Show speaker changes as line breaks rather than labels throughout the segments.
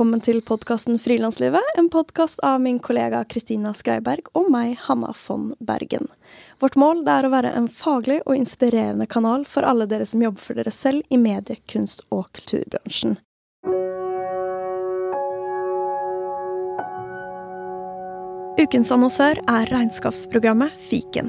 Velkommen til podkasten Frilanslivet, en podkast av min kollega Kristina Skreiberg og meg, Hanna von Bergen. Vårt mål er å være en faglig og inspirerende kanal for alle dere som jobber for dere selv i medie-, kunst- og kulturbransjen. Ukens annonsør er regnskapsprogrammet Fiken.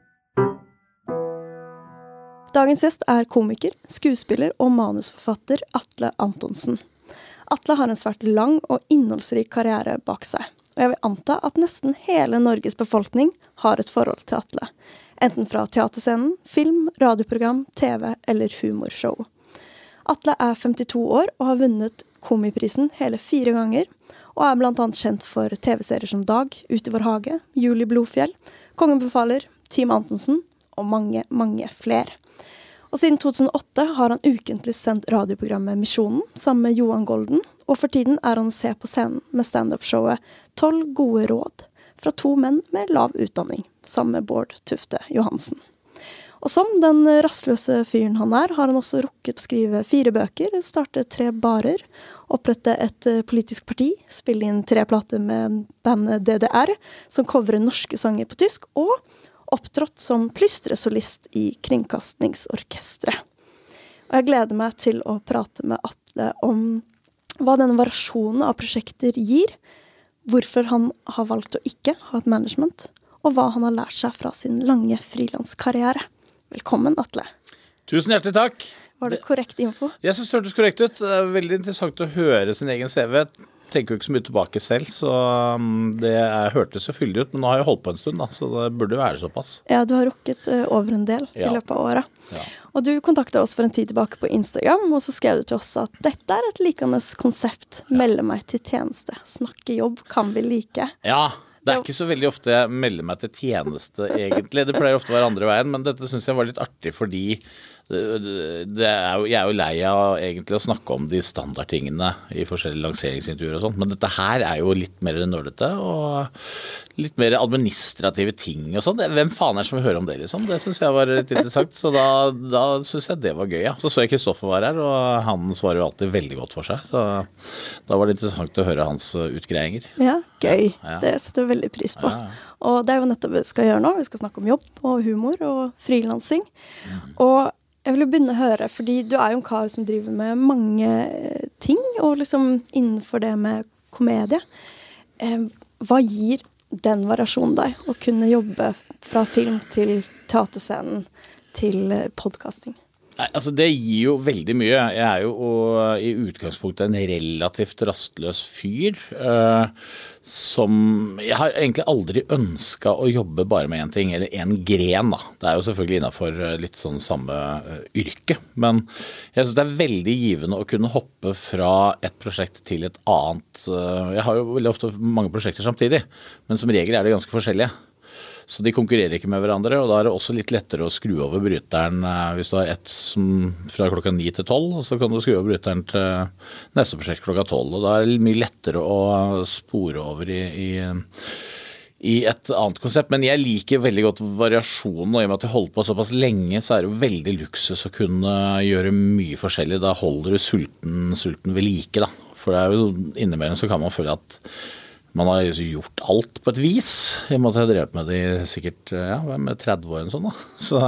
Dagens gjest er komiker, skuespiller og manusforfatter Atle Antonsen. Atle har en svært lang og innholdsrik karriere bak seg, og jeg vil anta at nesten hele Norges befolkning har et forhold til Atle. Enten fra teaterscenen, film, radioprogram, TV eller humorshow. Atle er 52 år og har vunnet Komiprisen hele fire ganger, og er annet kjent for TV-serier som Dag, Ut i vår hage, Juli Blodfjell, Kongen befaler, Team Antonsen og mange, mange flere. Og siden 2008 har han ukentlig sendt radioprogrammet Misjonen sammen med Johan Golden, og for tiden er han å se på scenen med standup-showet Tolv gode råd fra to menn med lav utdanning, sammen med Bård Tufte Johansen. Og som den rastløse fyren han er, har han også rukket å skrive fire bøker, starte tre barer, opprette et politisk parti, spille inn tre plater med bandet DDR, som covrer norske sanger på tysk, og opptrådt som plystresolist i Kringkastingsorkesteret. Og jeg gleder meg til å prate med Atle om hva denne variasjonen av prosjekter gir, hvorfor han har valgt å ikke ha et management, og hva han har lært seg fra sin lange frilanskarriere. Velkommen, Atle.
Tusen hjertelig takk.
Var det korrekt info?
Jeg syns det hørtes korrekt ut. Det er veldig interessant å høre sin egen CV tenker jo ikke så mye tilbake selv, så um, det hørtes jo fyldig ut. Men nå har jeg holdt på en stund, da, så det burde være såpass.
Ja, du har rukket uh, over en del ja. i løpet av året. Ja. Og du kontakta oss for en tid tilbake på Instagram, og så skrev du til oss at dette er et likende konsept. Melde meg til tjeneste. Snakke jobb kan vi like.
Ja. Det er ikke så veldig ofte jeg melder meg til tjeneste, egentlig. Det pleier ofte å være andre veien, men dette syns jeg var litt artig fordi er jo, jeg er jo lei av egentlig å snakke om de standardtingene i forskjellige lanseringsintervjuer og sånt, men dette her er jo litt mer nerdete og litt mer administrative ting og sånn. Hvem faen er det som vil høre om det, liksom? Det syns jeg var litt interessant. Så da, da syns jeg det var gøy, ja. Så så jeg Kristoffer var her, og han svarer jo alltid veldig godt for seg. Så da var det interessant å høre hans utgreiinger.
Ja, gøy. Ja. Det setter vi veldig pris på. Ja. Og det er jo nettopp det vi skal gjøre nå. Vi skal snakke om jobb og humor og frilansing. Mm. Og jeg vil jo begynne å høre, fordi du er jo en kar som driver med mange eh, ting, og liksom innenfor det med komedie. Eh, hva gir den variasjonen deg, å kunne jobbe fra film til teaterscenen til eh, podkasting?
Nei, altså Det gir jo veldig mye. Jeg er jo og, i utgangspunktet en relativt rastløs fyr. Uh, som Jeg har egentlig aldri ønska å jobbe bare med én ting, eller én gren, da. Det er jo selvfølgelig innafor eh, litt sånn samme uh, yrke. Men jeg syns det er veldig givende å kunne hoppe fra et prosjekt til et annet. Uh, jeg har jo veldig ofte mange prosjekter samtidig, men som regel er de ganske forskjellige. Så de konkurrerer ikke med hverandre, og da er det også litt lettere å skru over bryteren eh, hvis du har ett fra klokka ni til tolv, og så kan du skru over bryteren til neste prosjekt klokka tolv. Og da er det mye lettere å spore over i, i i et annet konsept. Men jeg liker veldig godt variasjonen. Og i og med at jeg holdt på såpass lenge, så er det jo veldig luksus å kunne gjøre mye forskjellig. Da holder du sulten, sulten ved like, da. For det er jo innimellom så kan man føle at man har gjort alt på et vis. I og med at jeg drevet med det i sikkert ja, med 30 år sånn. da. Så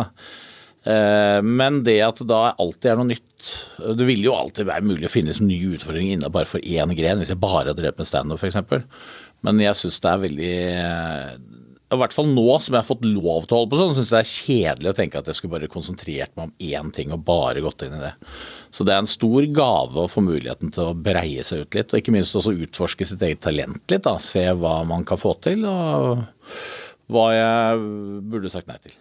Eh, men det at det da alltid er noe nytt Det vil jo alltid være mulig å finne en nye utfordringer inne bare for én gren, hvis jeg bare har drevet med standup f.eks. Men jeg syns det er veldig eh, i hvert fall nå som jeg har fått lov til å holde på sånn, syns jeg det er kjedelig å tenke at jeg skulle bare konsentrert meg om én ting og bare gått inn i det. Så det er en stor gave å få muligheten til å breie seg ut litt, og ikke minst også utforske sitt eget talent litt. da, Se hva man kan få til, og hva jeg burde sagt nei til.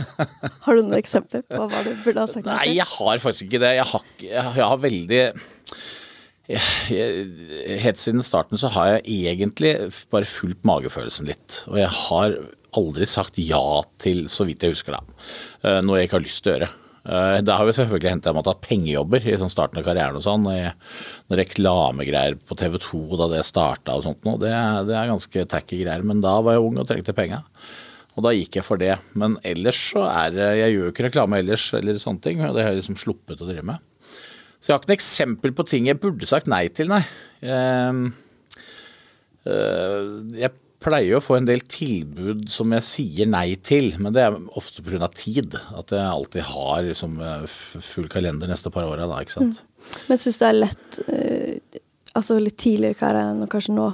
har du noen eksempler på hva du burde ha sagt nei
til? Nei, jeg har faktisk ikke det. Jeg har, jeg har veldig Helt siden starten så har jeg egentlig bare fulgt magefølelsen litt. Og jeg har aldri sagt ja til, så vidt jeg husker da, eh, noe jeg ikke har lyst til å gjøre. Da har vi selvfølgelig hendt jeg måtte ha pengejobber i sånn starten av karrieren og sånn. Noen reklamegreier på TV 2 da det starta og sånt noe. Det, det, er ganske tacky greier. Men da var jeg ung og trengte penga. Og da gikk jeg for det. Men ellers så er det Jeg gjør jo ikke reklame ellers eller sånne ting. Det har jeg liksom sluppet å drive med. Så jeg har ikke noe eksempel på ting jeg burde sagt nei til, nei. Jeg, jeg pleier å få en del tilbud som jeg sier nei til, men det er ofte pga. tid. At jeg alltid har liksom full kalender neste par åra, da, ikke sant. Mm.
Men syns du det er lett, eh, altså litt tidligere i karrieren og kanskje nå,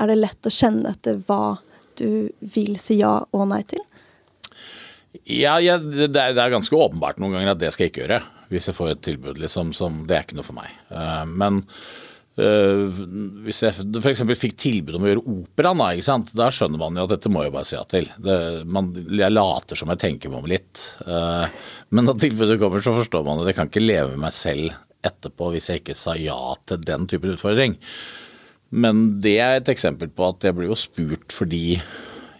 er det lett å kjenne etter hva du vil si ja og nei til?
Ja, ja det, er, det, er, ganske åpenbart noen ganger at det skal jeg ikke gjøre. Hvis jeg får et tilbud, liksom, som Det er ikke noe for meg. Uh, men Uh, hvis jeg f.eks. fikk tilbud om å gjøre operaen, da, skjønner man jo at dette må jeg bare si ja til. Det, man, jeg later som jeg tenker meg om litt. Uh, men når tilbudet kommer, så forstår man at jeg kan ikke leve med meg selv etterpå hvis jeg ikke sa ja til den typen utfordring. Men det er et eksempel på at jeg blir jo spurt fordi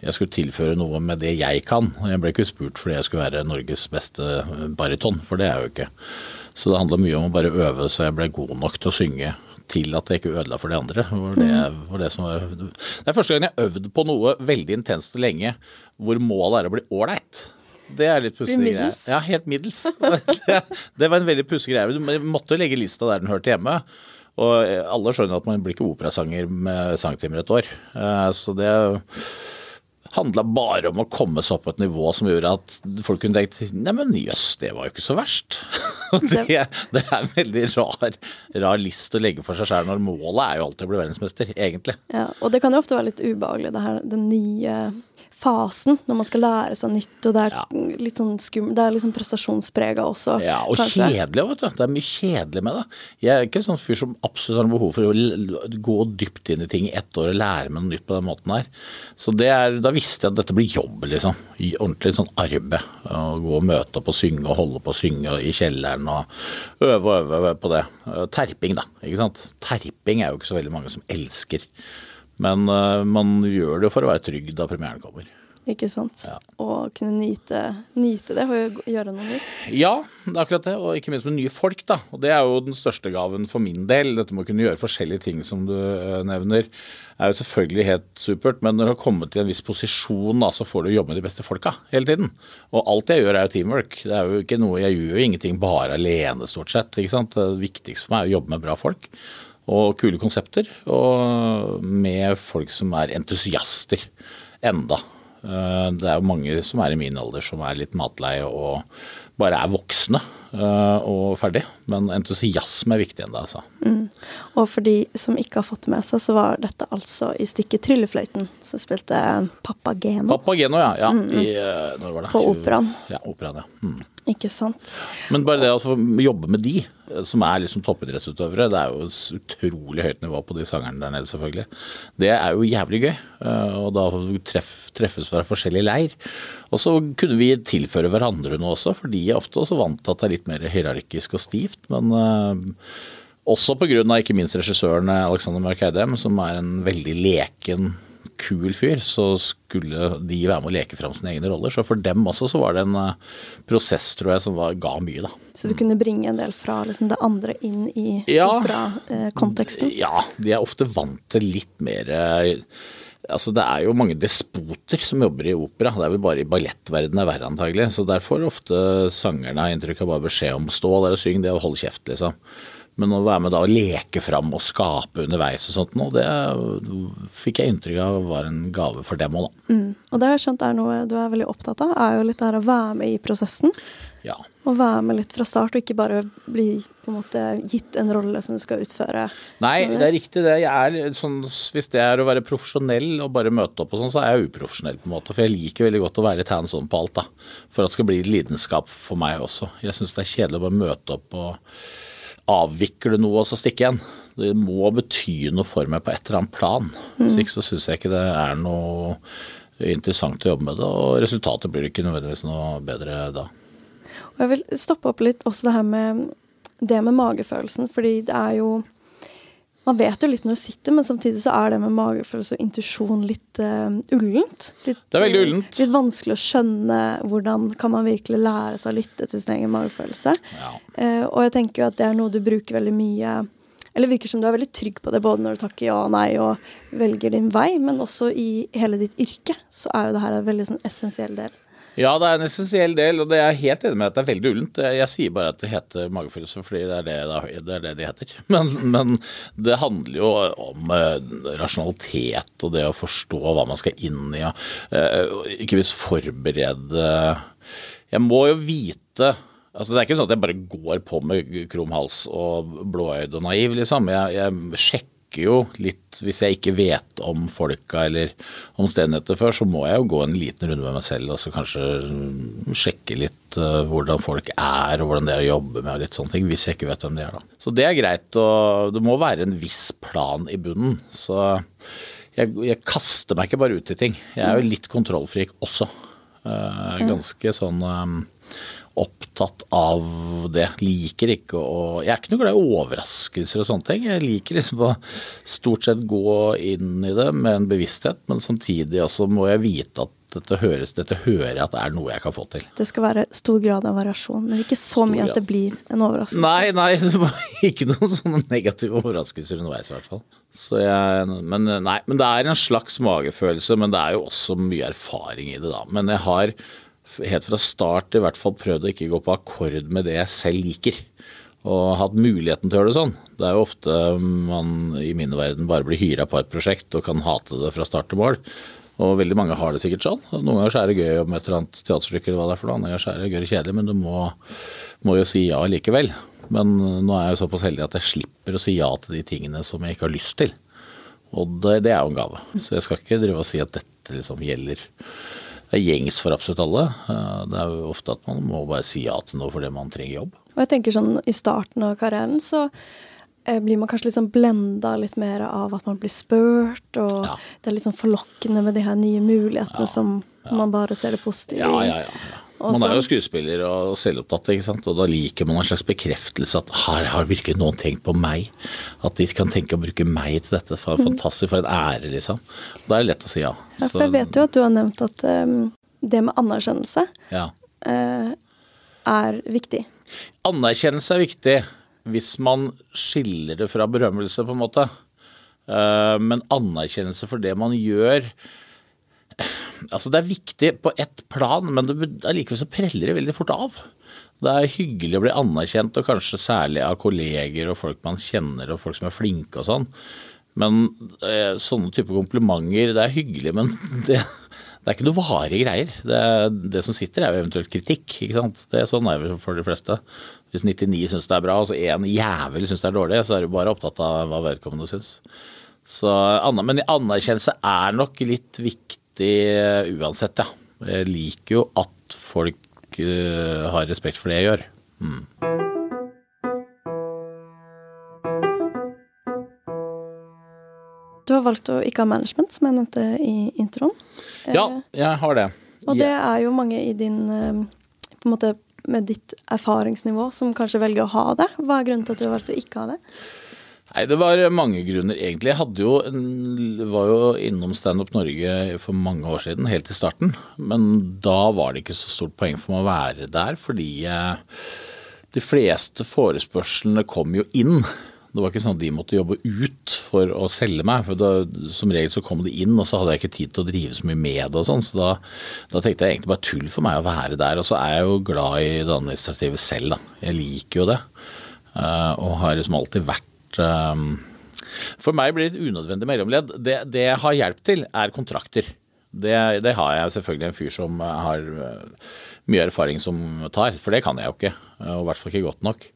jeg skulle tilføre noe med det jeg kan. Jeg ble ikke spurt fordi jeg skulle være Norges beste bariton, for det er jeg jo ikke. Så det handla mye om å bare øve så jeg ble god nok til å synge til at jeg ikke ødela for de andre. Det, var det, var, det, er første gang jeg har øvd på noe veldig intenst og lenge hvor målet er å bli ålreit. Det er litt pussig greie. Ja, helt middels. Det, det var en veldig pussig greie. Du måtte legge lista der den hørte hjemme. Og alle skjønner at man blir ikke operasanger med sangtimer et år. Eh, så det handla bare om å komme seg opp på et nivå som gjorde at folk kunne tenkt Neimen jøss, det var jo ikke så verst. det, det, er en veldig rar, rar list å legge for seg sjøl når målet er jo alltid å bli verdensmester, egentlig.
Ja, og det kan jo ofte være litt ubehagelig, det her, den nye fasen når man skal lære seg nytt, og det er ja. litt sånn skum, Det er liksom prestasjonsprega også.
Ja, og kanskje. kjedelig, vet du. Det er mye kjedelig med det. Jeg er ikke en sånn fyr som absolutt har behov for å gå dypt inn i ting i ett år og lære meg noe nytt på den måten her. Så er, da visste jeg at dette blir jobb, liksom. Ordentlig sånn arbeid. Å gå og møte opp og synge og holde på å synge i kjelleren og øve og øve på det. Terping, da. Ikke sant. Terping er jo ikke så veldig mange som elsker. Men uh, man gjør det for å være trygg da premieren kommer.
Ikke sant. Ja. Og kunne nyte, nyte det og gjøre noe nytt.
Ja, det er akkurat det. Og ikke minst med nye folk, da. Og det er jo den største gaven for min del. Dette med å kunne gjøre forskjellige ting som du uh, nevner, er jo selvfølgelig helt supert. Men når du har kommet til en viss posisjon, da, så får du jobbe med de beste folka hele tiden. Og alt jeg gjør er jo teamwork. Det er jo ikke noe, Jeg gjør jo ingenting bare alene, stort sett. ikke sant? Det viktigste for meg er å jobbe med bra folk og kule konsepter. Og med folk som er entusiaster enda. Eh, det er jo mange som er i min alder som er litt matleie og bare er voksne uh, og ferdig. Men entusiasme er viktig ennå, altså.
Mm. Og for de som ikke har fått det med seg, så var dette altså i stykket 'Tryllefløyten', som spilte Papageno.
Papageno, ja. ja. Mm. I, uh, når var det?
På operaen.
Ja, operaen, ja. Mm.
Ikke sant.
Men bare det å jobbe med de, som er liksom toppidrettsutøvere, det er jo utrolig høyt nivå på de sangerne der nede, selvfølgelig. Det er jo jævlig gøy. Eh, og da treff, treffes fra forskjellig leir. Og så kunne vi tilføre hverandre noe også, for de er ofte også vant til at det er litt mer hierarkisk og stivt. Men uh, også pga. ikke minst regissøren Alexander Mørk Eidem, som er en veldig leken kul fyr, så skulle de være med å leke fram sine egne roller. Så for dem også så var det en uh, prosess, tror jeg, som var, ga mye, da.
Så du kunne bringe en del fra liksom, det andre inn i ja, operakonteksten?
Uh, ja, de er ofte vant til litt mer uh, Altså, det er jo mange despoter som jobber i opera. Det er vel bare i ballettverdenen er verre, antagelig. Så derfor ofte sangerne inntrykk av bare beskjed om stå der og syng, det og holde kjeft, liksom. Men å være med da og leke fram og skape underveis og sånt noe, det fikk jeg inntrykk av var en gave for dem òg, da.
Mm. Og det har jeg skjønt er noe du er veldig opptatt av, er jo litt det her å være med i prosessen.
Ja.
Å være med litt fra start, og ikke bare bli på en måte gitt en rolle som du skal utføre.
Nei, det er riktig det. Jeg er sånn, hvis det er å være profesjonell og bare møte opp og sånn, så er jeg uprofesjonell på en måte. For jeg liker veldig godt å være litt hands on på alt, da. For at det skal bli lidenskap for meg også. Jeg syns det er kjedelig å bare møte opp og avvikle noe og så stikke igjen. Det må bety noe for meg på et eller annet plan. Hvis ikke så syns jeg ikke det er noe interessant å jobbe med det, og resultatet blir ikke nødvendigvis noe bedre da.
Og jeg vil stoppe opp litt også det her med det med magefølelsen, fordi det er jo Man vet jo litt når du sitter, men samtidig så er det med magefølelse og intuisjon litt uh, ullent. Litt,
Det er veldig ullent.
Litt vanskelig å skjønne hvordan kan man virkelig lære seg å lytte til sin egen magefølelse.
Ja.
Uh, og jeg tenker jo at det er noe du bruker veldig mye Eller virker som du er veldig trygg på det, både når du takker ja og nei og velger din vei, men også i hele ditt yrke, så er jo det her en veldig sånn essensiell del.
Ja, det er en essensiell del, og det er jeg helt enig med at det er veldig ullent. Jeg sier bare at det heter magefølelse fordi det er det det, er det de heter. Men, men, det handler jo om eh, rasjonalitet og det å forstå hva man skal inn i. Eh, ikke minst forberede Jeg må jo vite Altså, det er ikke sånn at jeg bare går på med krum hals og blåøyd og naiv, liksom. Jeg, jeg sjekker jo litt Hvis jeg ikke vet om folka eller omstendigheter før, så må jeg jo gå en liten runde med meg selv og så kanskje mm, sjekke litt uh, hvordan folk er og hvordan det er å jobbe med og litt sånne ting, hvis jeg ikke vet hvem de er, da. Så det er greit, og det må være en viss plan i bunnen. Så jeg, jeg kaster meg ikke bare ut i ting. Jeg er jo litt kontrollfrik også. Uh, ganske sånn um, opptatt av det. Liker ikke å Jeg er ikke noe glad i overraskelser og sånne ting. Jeg liker liksom å stort sett gå inn i det med en bevissthet, men samtidig også må jeg vite at dette høres, dette hører jeg at det er noe jeg kan få til.
Det skal være stor grad av variasjon, men ikke så mye at det blir en overraskelse.
Nei, nei, det var ikke noen sånne negative overraskelser underveis i hvert fall. Så jeg, men, nei, men det er en slags magefølelse, men det er jo også mye erfaring i det, da. Men jeg har helt fra start i hvert fall prøvd å ikke gå på akkord med det jeg selv liker. Og hatt muligheten til å gjøre det sånn. Det er jo ofte man i min verden bare blir hyra på et prosjekt og kan hate det fra start til mål. Og veldig mange har det sikkert sånn. Noen ganger så er det gøy med et eller annet teaterstykke, eller hva det er for noe. Andre ganger er det gøy og kjedelig, men du må, må jo si ja likevel. Men nå er jeg jo såpass heldig at jeg slipper å si ja til de tingene som jeg ikke har lyst til. Og det, det er jo en gave. Så jeg skal ikke drive og si at dette liksom gjelder det er gjengs for absolutt alle. Eh, Det er jo ofte at man må bare si ja til noe fordi man trenger jobb.
Og jeg tenker sånn i starten av karrieren så eh, blir man kanskje litt sånn blenda litt mer av at man blir spurt, og
Ja.
det er litt sånn forlokkende med de her nye mulighetene
Ja,
som man bare ser det positive
Ja,
i.
ja, ja. ja.
Og
Man er jo skuespiller og selvopptatt, ikke sant? og da liker man en slags bekreftelse at her har virkelig noen tenkt på meg. At de kan tenke å bruke meg til dette. For, Fantastisk, for en ære, liksom. Da er det lett å si ja.
Mm. Ja, for jeg vet jo at du har nevnt at um, det med anerkjennelse
ja.
uh, er viktig.
Anerkjennelse er viktig hvis man skiller det fra berømmelse, på en måte. Uh, Men anerkjennelse for det man gjør Altså, det er viktig på ett plan, men allikevel så preller det veldig fort av. Det er hyggelig å bli anerkjent, og kanskje særlig av kolleger og folk man kjenner, og folk som er flinke og sånn. Men eh, sånne type komplimenter, det er hyggelig, men det, det er ikke noe varige greier. Det, det som sitter, er jo eventuelt kritikk. ikke sant? Det er Sånn er det for de fleste. Hvis 99 syns det er bra, og så én jævel syns det er dårlig, så er du bare opptatt av hva vedkommende syns. Så, men anerkjennelse er nok litt viktig eh, uansett, ja. Jeg liker jo at folk uh, har respekt for det jeg gjør. Mm.
Du har valgt å ikke ha management, som jeg nevnte i introen.
Ja,
Eh,
jeg har det.
Og det er jo mange i din På en måte med ditt erfaringsnivå som kanskje velger å ha det. Hva er grunnen til at du har valgt å ikke ha det?
Nei, det var mange grunner, egentlig. Jeg hadde jo en, var jo innom Standup Norge for mange år siden, helt i starten. Men da var det ikke så stort poeng for meg å være der, fordi eh, de fleste forespørslene kom jo inn. Det var ikke sånn at de måtte jobbe ut for å selge meg. for da, Som regel så kom de inn, og så hadde jeg ikke tid til å drive så mye med det. og sånn, Så da, da tenkte jeg egentlig bare tull for meg å være der. Og så er jeg jo glad i det administrative selv, da. Jeg liker jo det. og har liksom alltid vært For meg blir det et unødvendig mellomledd. Det, det jeg har hjelp til, er kontrakter. Det, det, har jeg selvfølgelig en fyr som har mye erfaring som tar, for det kan jeg jo ikke. Og i hvert fall ikke godt nok.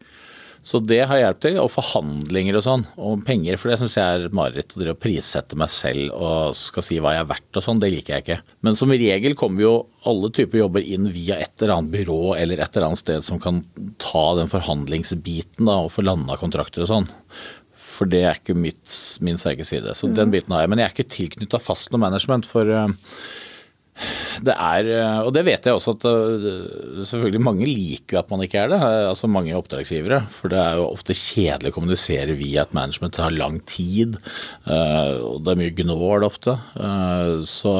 Så det har hjulpet til. Og forhandlinger og sånn, og penger. For det syns jeg er mareritt. Å prissette meg selv og skal si hva jeg er verdt og sånn, det liker jeg ikke. Men som regel kommer jo alle typer jobber inn via et eller annet byrå eller et eller annet sted som kan ta den forhandlingsbiten da, og få landa kontrakter og sånn. For det er ikke mitt, min sterke side. Så mm. den biten har jeg. Men jeg er ikke tilknytta fast noe management. for uh, det er, eh, og det vet jeg også at eh, selvfølgelig mange liker at man ikke er det. Eh, altså mange oppdragsgivere. For det er jo ofte kjedelig å kommunisere via et management. Det har lang tid. Og det er mye gnål ofte. Så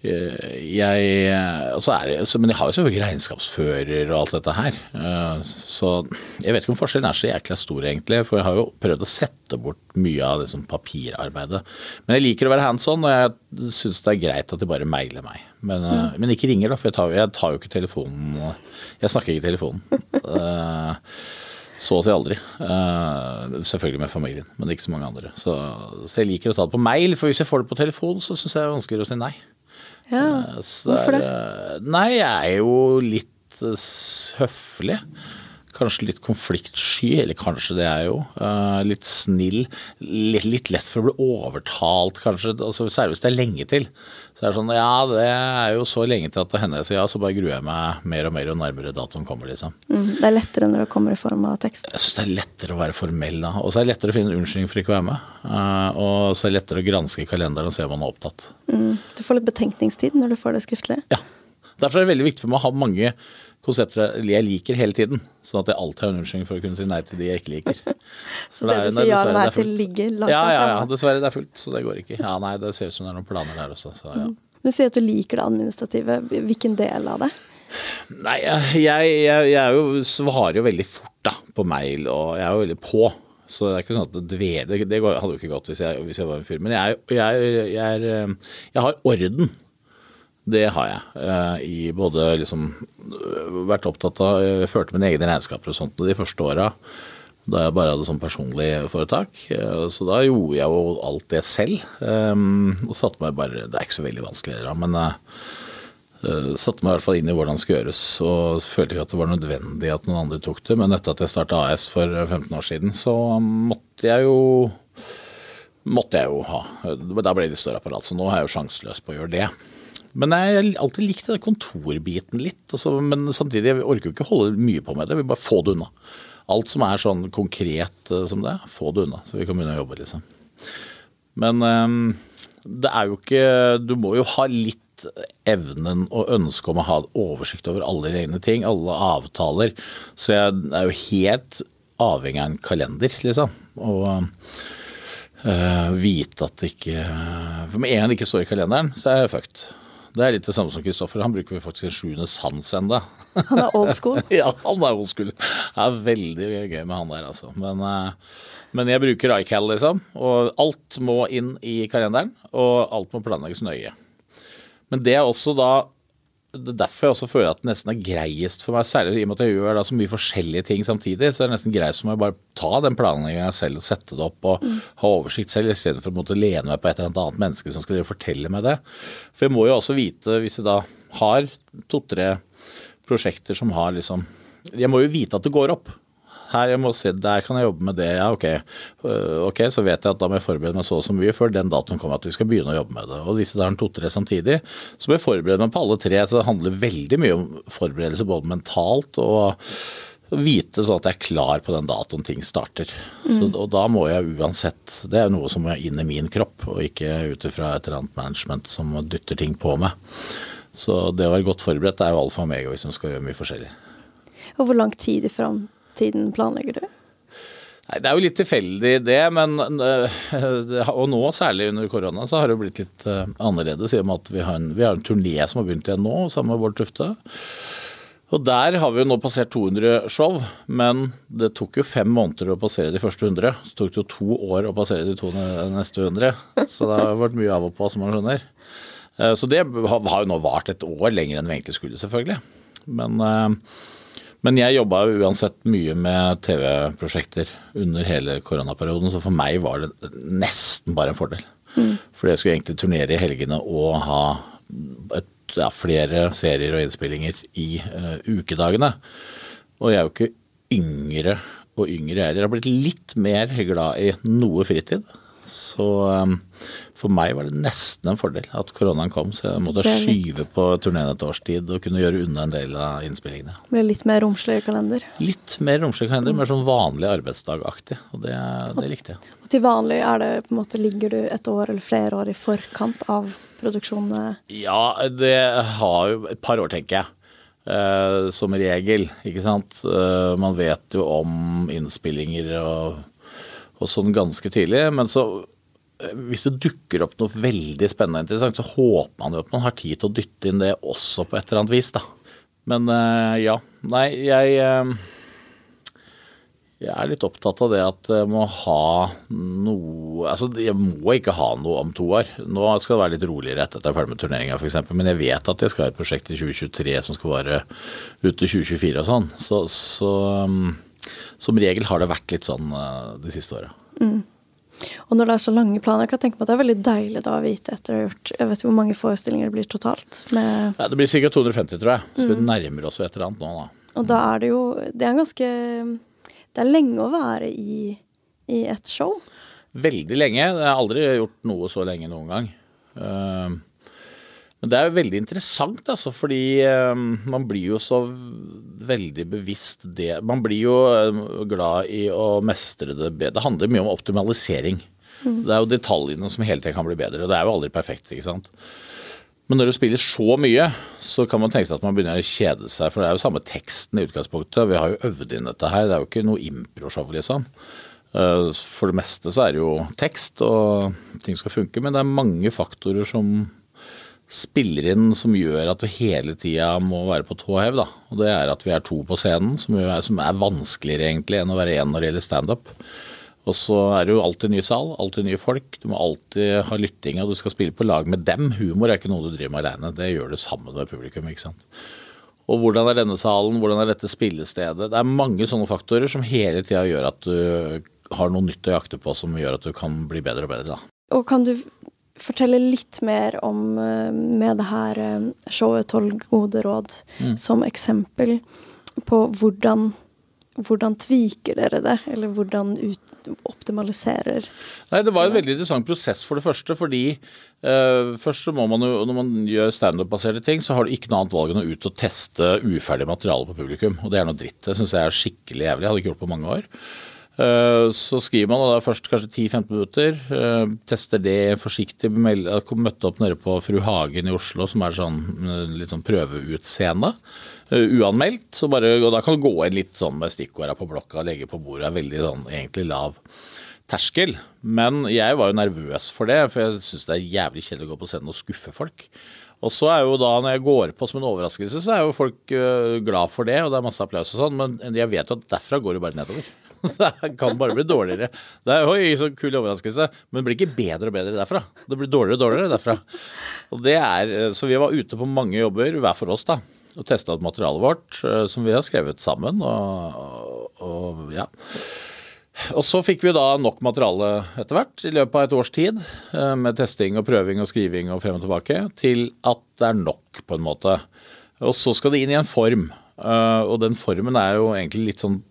Eh, jeg, det, men jeg har jo selvfølgelig regnskapsfører og alt dette her. Eh, så jeg vet ikke om forskjellen er så jækla stor, egentlig. For jeg har jo prøvd å sette bort mye av liksom papirarbeidet. Men jeg liker å være hands on, og jeg syns det er greit at de bare mailer meg. Men, mm. men ikke ringer, da, for jeg tar, jeg tar, jo ikke telefonen. Jeg snakker ikke i telefonen. Så å si aldri. selvfølgelig med familien, men ikke så mange andre. Så, så, jeg liker å ta det på mail, for hvis jeg får det på telefon, så syns jeg det er vanskeligere å si nei.
Ja, Så Hvorfor det?
Nei, jeg er jo litt eh, høflig. Kanskje litt konfliktsky, eller kanskje det er jo. Uh, litt snill. Litt, litt, lett for å bli overtalt, kanskje. Altså, særlig hvis det er lenge til. Så det er sånn Ja, det er jo så lenge til at det hender sier ja, så bare gruer jeg meg mer og mer jo nærmere datoen kommer, liksom.
Mm, det er lettere når det kommer i form av tekst?
Jeg syns det er lettere å være formell da. Og så er det lettere å finne en unnskyldning for ikke å være med. Uh, og så er det lettere å granske kalenderen og se om man er opptatt.
Mm, du får litt betenkningstid når du får det skriftlig?
Ja. Derfor er det veldig viktig for meg å ha mange konsepter jeg liker hele tiden. Sånn at jeg alltid har en unnskyldning for å kunne si nei til de jeg ikke liker.
så det, det du sier ja eller nei til ligger
langt ja, ja, ja, dessverre. Det er fullt, så det går ikke. Ja, nei, det ser ut som det er noen planer der også, så ja. Mm.
Du sier at du liker det administrative. Hvilken del av det?
Nei, jeg, jeg, jeg jo, svarer jo veldig fort da, på mail, og jeg er jo veldig på. Så det er ikke sånn at det dveler Det, hadde jo ikke gått hvis jeg, hvis jeg var en fyr. Men jeg, jeg, er, jeg har orden det har jeg. Eh, I både liksom vært opptatt av Jeg førte mine egne regnskaper og sånt de første åra. Da jeg bare hadde sånn personlig foretak. Eh, så da gjorde jeg jo alt det selv. Eh, og satte meg bare Det er ikke så veldig vanskelig, men uh, satte meg i hvert fall inn i hvordan det skulle gjøres. Og følte ikke at det var nødvendig at noen andre tok det. Men etter at jeg starta AS for 15 år siden, så måtte jeg jo måtte jeg jo ha. Da ble det større apparat, så nå er jeg jo sjanseløs på å gjøre det. Men jeg har alltid likt det kontorbiten litt. Altså, men samtidig, jeg orker jo ikke holde mye på med det. Jeg vil bare få det unna. Alt som er sånn konkret uh, som det, få det unna. Så vi kan begynne å jobbe, liksom. Men um, det er jo ikke Du må jo ha litt evnen og ønsket om å ha oversikt over alle egne ting, alle avtaler. Så jeg er jo helt avhengig av en kalender, liksom. Og uh, vite at det ikke For med en gang det ikke står i kalenderen, så er jeg fucked. Det er litt det samme som Kristoffer. Han bruker faktisk en sjuende sans ennå.
Han er old school?
ja, han er old school. Det er veldig gøy med han der, altså. Men, uh, men jeg bruker iCal, liksom. Og alt må inn i kalenderen, og alt må planlegges nøye. Men det er også da det er derfor jeg også føler at det nesten er greiest for meg, særlig i og med at jeg gjør da så mye forskjellige ting samtidig, så er det nesten greiest for meg å bare ta den planlegginga selv og sette det opp og mm. ha oversikt selv, istedenfor å måtte lene meg på et eller annet menneske som skal fortelle meg det. For jeg må jo også vite, hvis jeg da har to-tre prosjekter som har liksom Jeg må jo vite at det går opp her jeg må se, der kan jeg jobbe med det. Ja, ok. Øh, ok, Så vet jeg at da må jeg forberede meg så og så mye før den datoen kommer at vi skal begynne å jobbe med det. Og hvis det er to-tre samtidig, så må jeg forberede meg på alle tre. Så det handler veldig mye om forberedelse både mentalt og vite sånn at jeg er klar på den datoen ting starter. Mm. Så, og da må jeg uansett Det er noe som må inn i min kropp, og ikke ut ifra et eller annet management som dytter ting på meg. Så det å være godt forberedt er jo alfa og omega hvis man skal gjøre mye forskjellig.
Og hvor lang tid fram tiden planlegger du?
Nei, Det er jo litt tilfeldig det, men eh, og nå særlig under korona så har det blitt litt eh, annerledes. I og med at vi har en, vi har en turné som har begynt igjen nå, sammen med Bård Tufte. Og der har vi jo nå passert 200 show, men det tok jo fem måneder å passere de første 100. Så tok det jo to år å passere de to neste 100. Så det har vært mye av og på, som man skjønner. Eh, så det har jo nå vart et år lenger enn vi egentlig skulle, selvfølgelig. Men Men jeg jobba uansett mye med TV-prosjekter under hele koronaperioden, så for meg var det nesten bare en fordel. Mm. Fordi jeg skulle egentlig turnere i helgene og ha et, ja, flere serier og innspillinger i uh, ukedagene. Og jeg er jo ikke yngre og yngre heller. Jeg har blitt litt mer glad i noe fritid. Så um, for meg var det nesten en fordel at koronaen kom, så jeg måtte skyve på turneen et års tid og kunne gjøre unna en del av innspillingene.
Ble litt mer romslig kalender?
Litt mer romslig kalender, mm. mer sånn vanlig arbeidsdagaktig. Og det, det, likte jeg.
Og til vanlig er det på en måte, ligger du et år eller flere år i forkant av produksjonene?
Ja, det har jo et par år, tenker jeg. Eh, som regel, ikke sant. Eh, man vet jo om innspillinger og, og sånn ganske tidlig. Men så hvis det dukker opp noe veldig spennende og interessant, så håper man jo at man har tid til å dytte inn det også på et eller annet vis, da. Men uh, ja. Nei, jeg uh, jeg er litt opptatt av det at jeg må ha noe Altså, jeg må ikke ha noe om to år. Nå skal det være litt roligere etter at jeg er ferdig med turneringa f.eks. Men jeg vet at jeg skal ha et prosjekt i 2023 som skal vare ut til 2024 og sånn. Så, så um, som regel har det vært litt sånn de siste åra. Mm.
Og når det er så lange planer, jeg kan tenke meg at det er veldig deilig da å vite etter å ha gjort Jeg vet ikke hvor mange forestillinger det blir totalt?
ja, det blir ca. 250, tror jeg. Så mm. vi nærmer oss et eller annet nå, da.
Og da er det jo Det er ganske Det er lenge å være i, i et show.
Veldig lenge. Jeg har aldri gjort noe så lenge noen gang. Uh, men det er jo veldig interessant, altså, fordi um, man blir jo så veldig bevisst det Man blir jo um, glad i å mestre det bedre. Det handler mye om optimalisering. Mm. Det er jo detaljene som hele tiden kan bli bedre. og Det er jo aldri perfekt, ikke sant. Men når du spiller så mye, så kan man tenke seg at man begynner å kjede seg. For det er jo samme teksten i utgangspunktet. Vi har jo øvd inn dette her. Det er jo ikke noe improshow, liksom. Uh, for det meste så er det jo tekst, og ting skal funke. Men det er mange faktorer som spiller inn som gjør at du hele tida må være på tå hev. Og det er at vi er to på scenen, som er, som er vanskeligere egentlig enn å være én når det gjelder standup. Og så er det jo alltid ny sal, alltid nye folk. Du må alltid ha lytting, og du skal spille på lag med dem. Humor er ikke noe du driver med alene, det gjør du sammen med publikum. ikke sant? Og hvordan er denne salen, hvordan er dette spillestedet? Det er mange sånne faktorer som hele tida gjør at du har noe nytt å jakte på som gjør at du kan bli bedre og bedre. da.
Og kan du fortelle litt mer om eh, med det her eh, showet 'Tolv gode råd' mm. som eksempel på hvordan hvordan tviker dere det, eller hvordan ut, optimaliserer
Nei, Det var en veldig interessant prosess for det første. fordi eh, først så må man jo, Når man gjør standup-baserte ting, så har du ikke noe annet valg enn å ut og teste uferdig materiale på publikum. Og det er noe dritt. Det syns jeg er skikkelig jævlig. Jeg hadde ikke gjort på mange år. Eh, så skriver man da først kanskje 10-15 minutter. Eh, tester det forsiktig. Møtte opp nede på Fru Hagen i Oslo, som er sånn eh, litt sånn prøveutseende. Uanmeldt. Så bare, og da kan du gå inn litt sånn med stikkorda på blokka legge på bordet. er Veldig sånn egentlig lav terskel. Men jeg var jo nervøs for det, for jeg syns det er jævlig kjedelig å gå på scenen og skuffe folk. Og så er jo da, når jeg går på som en overraskelse, så er jo folk glad for det, og det er masse applaus og sånn, men jeg vet jo at derfra går det bare nedover. det kan bare bli dårligere. Det er jo så kul overraskelse, men det blir ikke bedre og bedre derfra. Det blir dårligere og dårligere derfra. Og det er, eh, Så vi var ute på mange jobber, hver for oss, da, og testa ut materialet vårt, eh, som vi har skrevet sammen. og, og ja. Og så fikk vi da nok materiale etter hvert, i løpet av et års tid, eh, med testing og prøving og skriving og frem og tilbake, til at det er nok, på en måte. Og så skal det inn i en form. Og den formen er jo egentlig litt sånn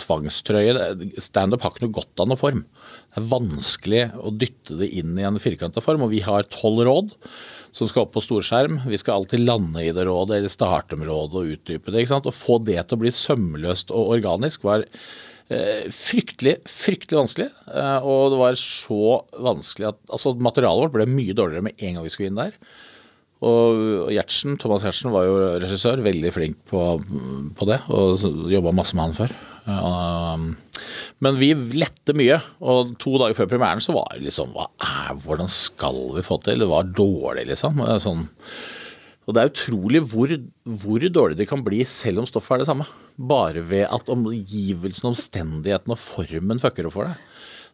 tvangstrøye. Standup har ikke noe godt av noen form. Det er vanskelig å dytte det inn i en firkanta form. Og vi har tolv råd som skal opp på storskjerm. Vi skal alltid lande i det rådet, eller starte med rådet og utdype det. ikke sant? Å få det til å bli sømløst og organisk var eh, fryktelig, fryktelig vanskelig. Eh, og det var så vanskelig at altså materialet vårt ble mye dårligere med en gang vi skulle inn der. Og Gjertsen, Thomas Gjertsen var jo regissør, veldig flink på, på det, og jobba masse med han før. Um, men vi lette mye, og to dager før premieren så var det liksom hva er, Hvordan skal vi få til? Det var dårlig, liksom. Sånn. Og det er utrolig hvor, hvor, dårlig det kan bli selv om stoffet er det samme. Bare ved at omgivelsene, omstendighetene og formen fucker opp for deg.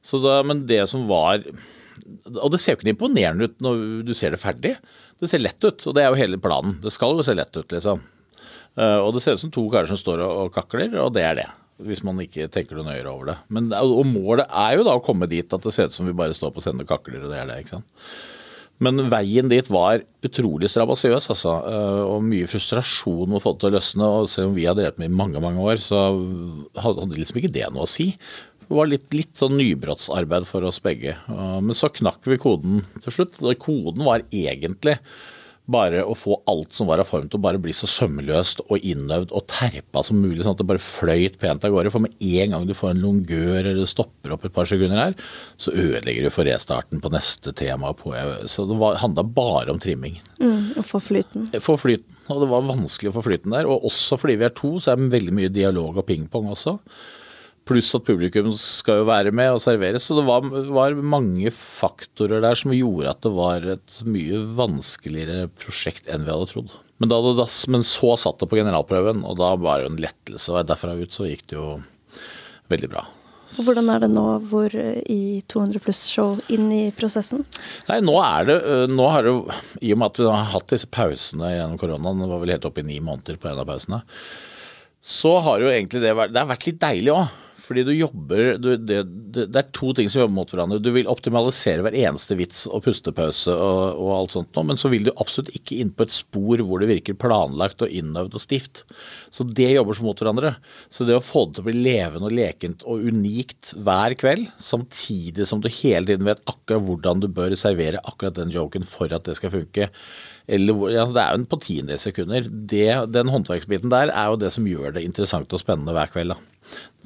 Da, men det som var Og det ser jo ikke imponerende ut når du ser det ferdig. Det ser lett ut, og det er jo hele planen. Det skal jo se lett ut, liksom. Eh, og det ser ut som to karer som står og, kakler, og det er det. Hvis man ikke tenker noe nøyere over det. Men, og målet er jo da å komme dit at det ser ut som vi bare står på scenen og kakler, og det er det. ikke sant. Men veien dit var utrolig strabasiøs, altså. eh, Og mye frustrasjon med å få det til å løsne. Og selv om vi har drevet med i mange, mange år, så hadde liksom ikke det noe å si. Det var litt, litt sånn nybrottsarbeid for oss begge. Men så knakk vi koden til slutt. Koden var egentlig bare å få alt som var av form til å bare bli så sømløst og innøvd og terpa som mulig, sånn at det bare fløyt pent av gårde. For med en gang du får en longør eller stopper opp et par sekunder her, så ødelegger du for restarten på neste tema. På, så det handla bare om trimming.
Mm, og få flyten.
Få flyten. Og det var vanskelig å få flyten der. Og også fordi vi er to, så er det veldig mye dialog og pingpong også. Pluss at publikum skal jo være med og serveres. Så det var, var, mange faktorer der som gjorde at det var et mye vanskeligere prosjekt enn vi hadde trodd. Men, da, men så satt det på generalprøven, og da var det jo en lettelse. Og derfra ut så gikk det jo veldig bra.
Hvordan er det nå hvor i 200 pluss-show inn i prosessen?
Nei, nå er det, nå har det I og med at vi har hatt disse pausene gjennom koronaen, det var vel helt oppe i ni måneder på en av pausene, så har jo egentlig det vært Det har vært litt deilig òg. Fordi du jobber du, det, det, er to ting som jobber mot hverandre. Du vil optimalisere hver eneste vits og pustepause og, og alt sånt noe, men så vil du absolutt ikke inn på et spor hvor det virker planlagt og innøvd og stift. Så det jobber som mot hverandre. Så det å få det til å bli levende og lekent og unikt hver kveld, samtidig som du hele tiden vet akkurat hvordan du bør servere akkurat den joken for at det skal funke, eller, ja, det er jo på tiende sekunder. Det, den håndverksbiten der er jo det som gjør det interessant og spennende hver kveld. da.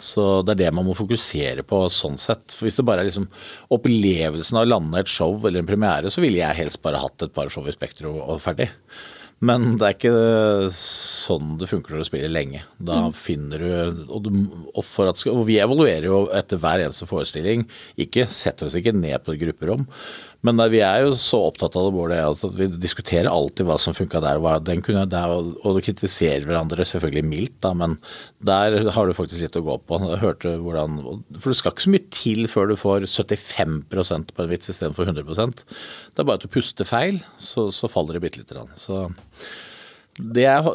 Så det er det man må fokusere på sånn sett. For Hvis det bare er liksom opplevelsen av å lande et show eller en premiere, så ville jeg helst bare hatt et par show i Spektrum og ferdig. Men det er ikke sånn det funker når du spiller lenge. Da mm. finner du og, du og, at, og, vi evaluerer jo etter hver eneste forestilling. Ikke setter oss ikke ned på et grupperom. Men vi er jo så opptatt av det både at vi diskuterer alltid hva som funka der. Den kunne, der, og du kritiserer hverandre selvfølgelig mildt, da, men der har du faktisk litt å gå på. Jeg hørte hvordan, For det skal ikke så mye til før du får 75% på en vits istedenfor 100 Det er bare at du puster feil, så, så faller det bitte lite grann. Det er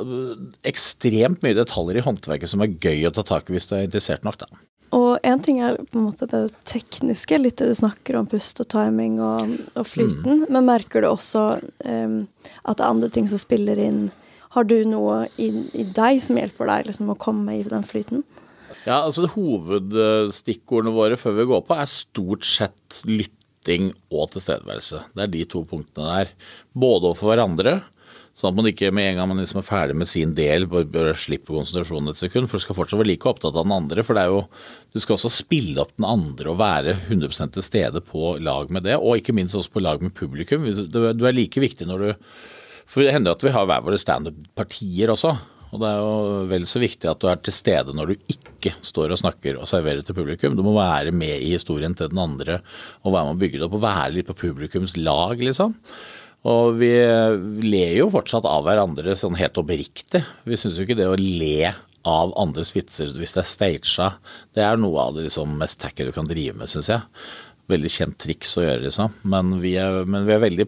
ekstremt mye detaljer i håndverket som er gøy å ta tak i hvis du er interessert nok, da.
Og én ting er på en måte det tekniske, litt det du snakker om pust og timing og, og flyten, mm. men merker du også um, at det er andre ting som spiller inn? Har du noe i, i deg som hjelper deg liksom, å komme i den flyten?
Ja, altså Hovedstikkordene våre før vi går på, er stort sett lytting og tilstedeværelse. Det er de to punktene der. Både overfor hverandre, Sånn at man ikke med en gang man liksom er ferdig med sin del, bør slippe konsentrasjonen et sekund. For du skal fortsatt være like opptatt av den andre. For det er jo, du skal også spille opp den andre og være 100 til stede på lag med det. Og ikke minst også på lag med publikum. Du er like viktig når du For det hender jo at vi har hver våre standup-partier også. Og det er jo vel så viktig at du er til stede når du ikke står og snakker og serverer til publikum. Du må være med i historien til den andre og være med å bygge det opp og være litt på publikums lag, liksom. Og vi ler jo fortsatt av hverandre sånn helt oppriktig. Vi syns jo ikke det å le av andres vitser hvis det er stagea, det er noe av det liksom, mest tacky du kan drive med, syns jeg. Veldig kjent triks å gjøre, liksom. Men vi er, men vi er veldig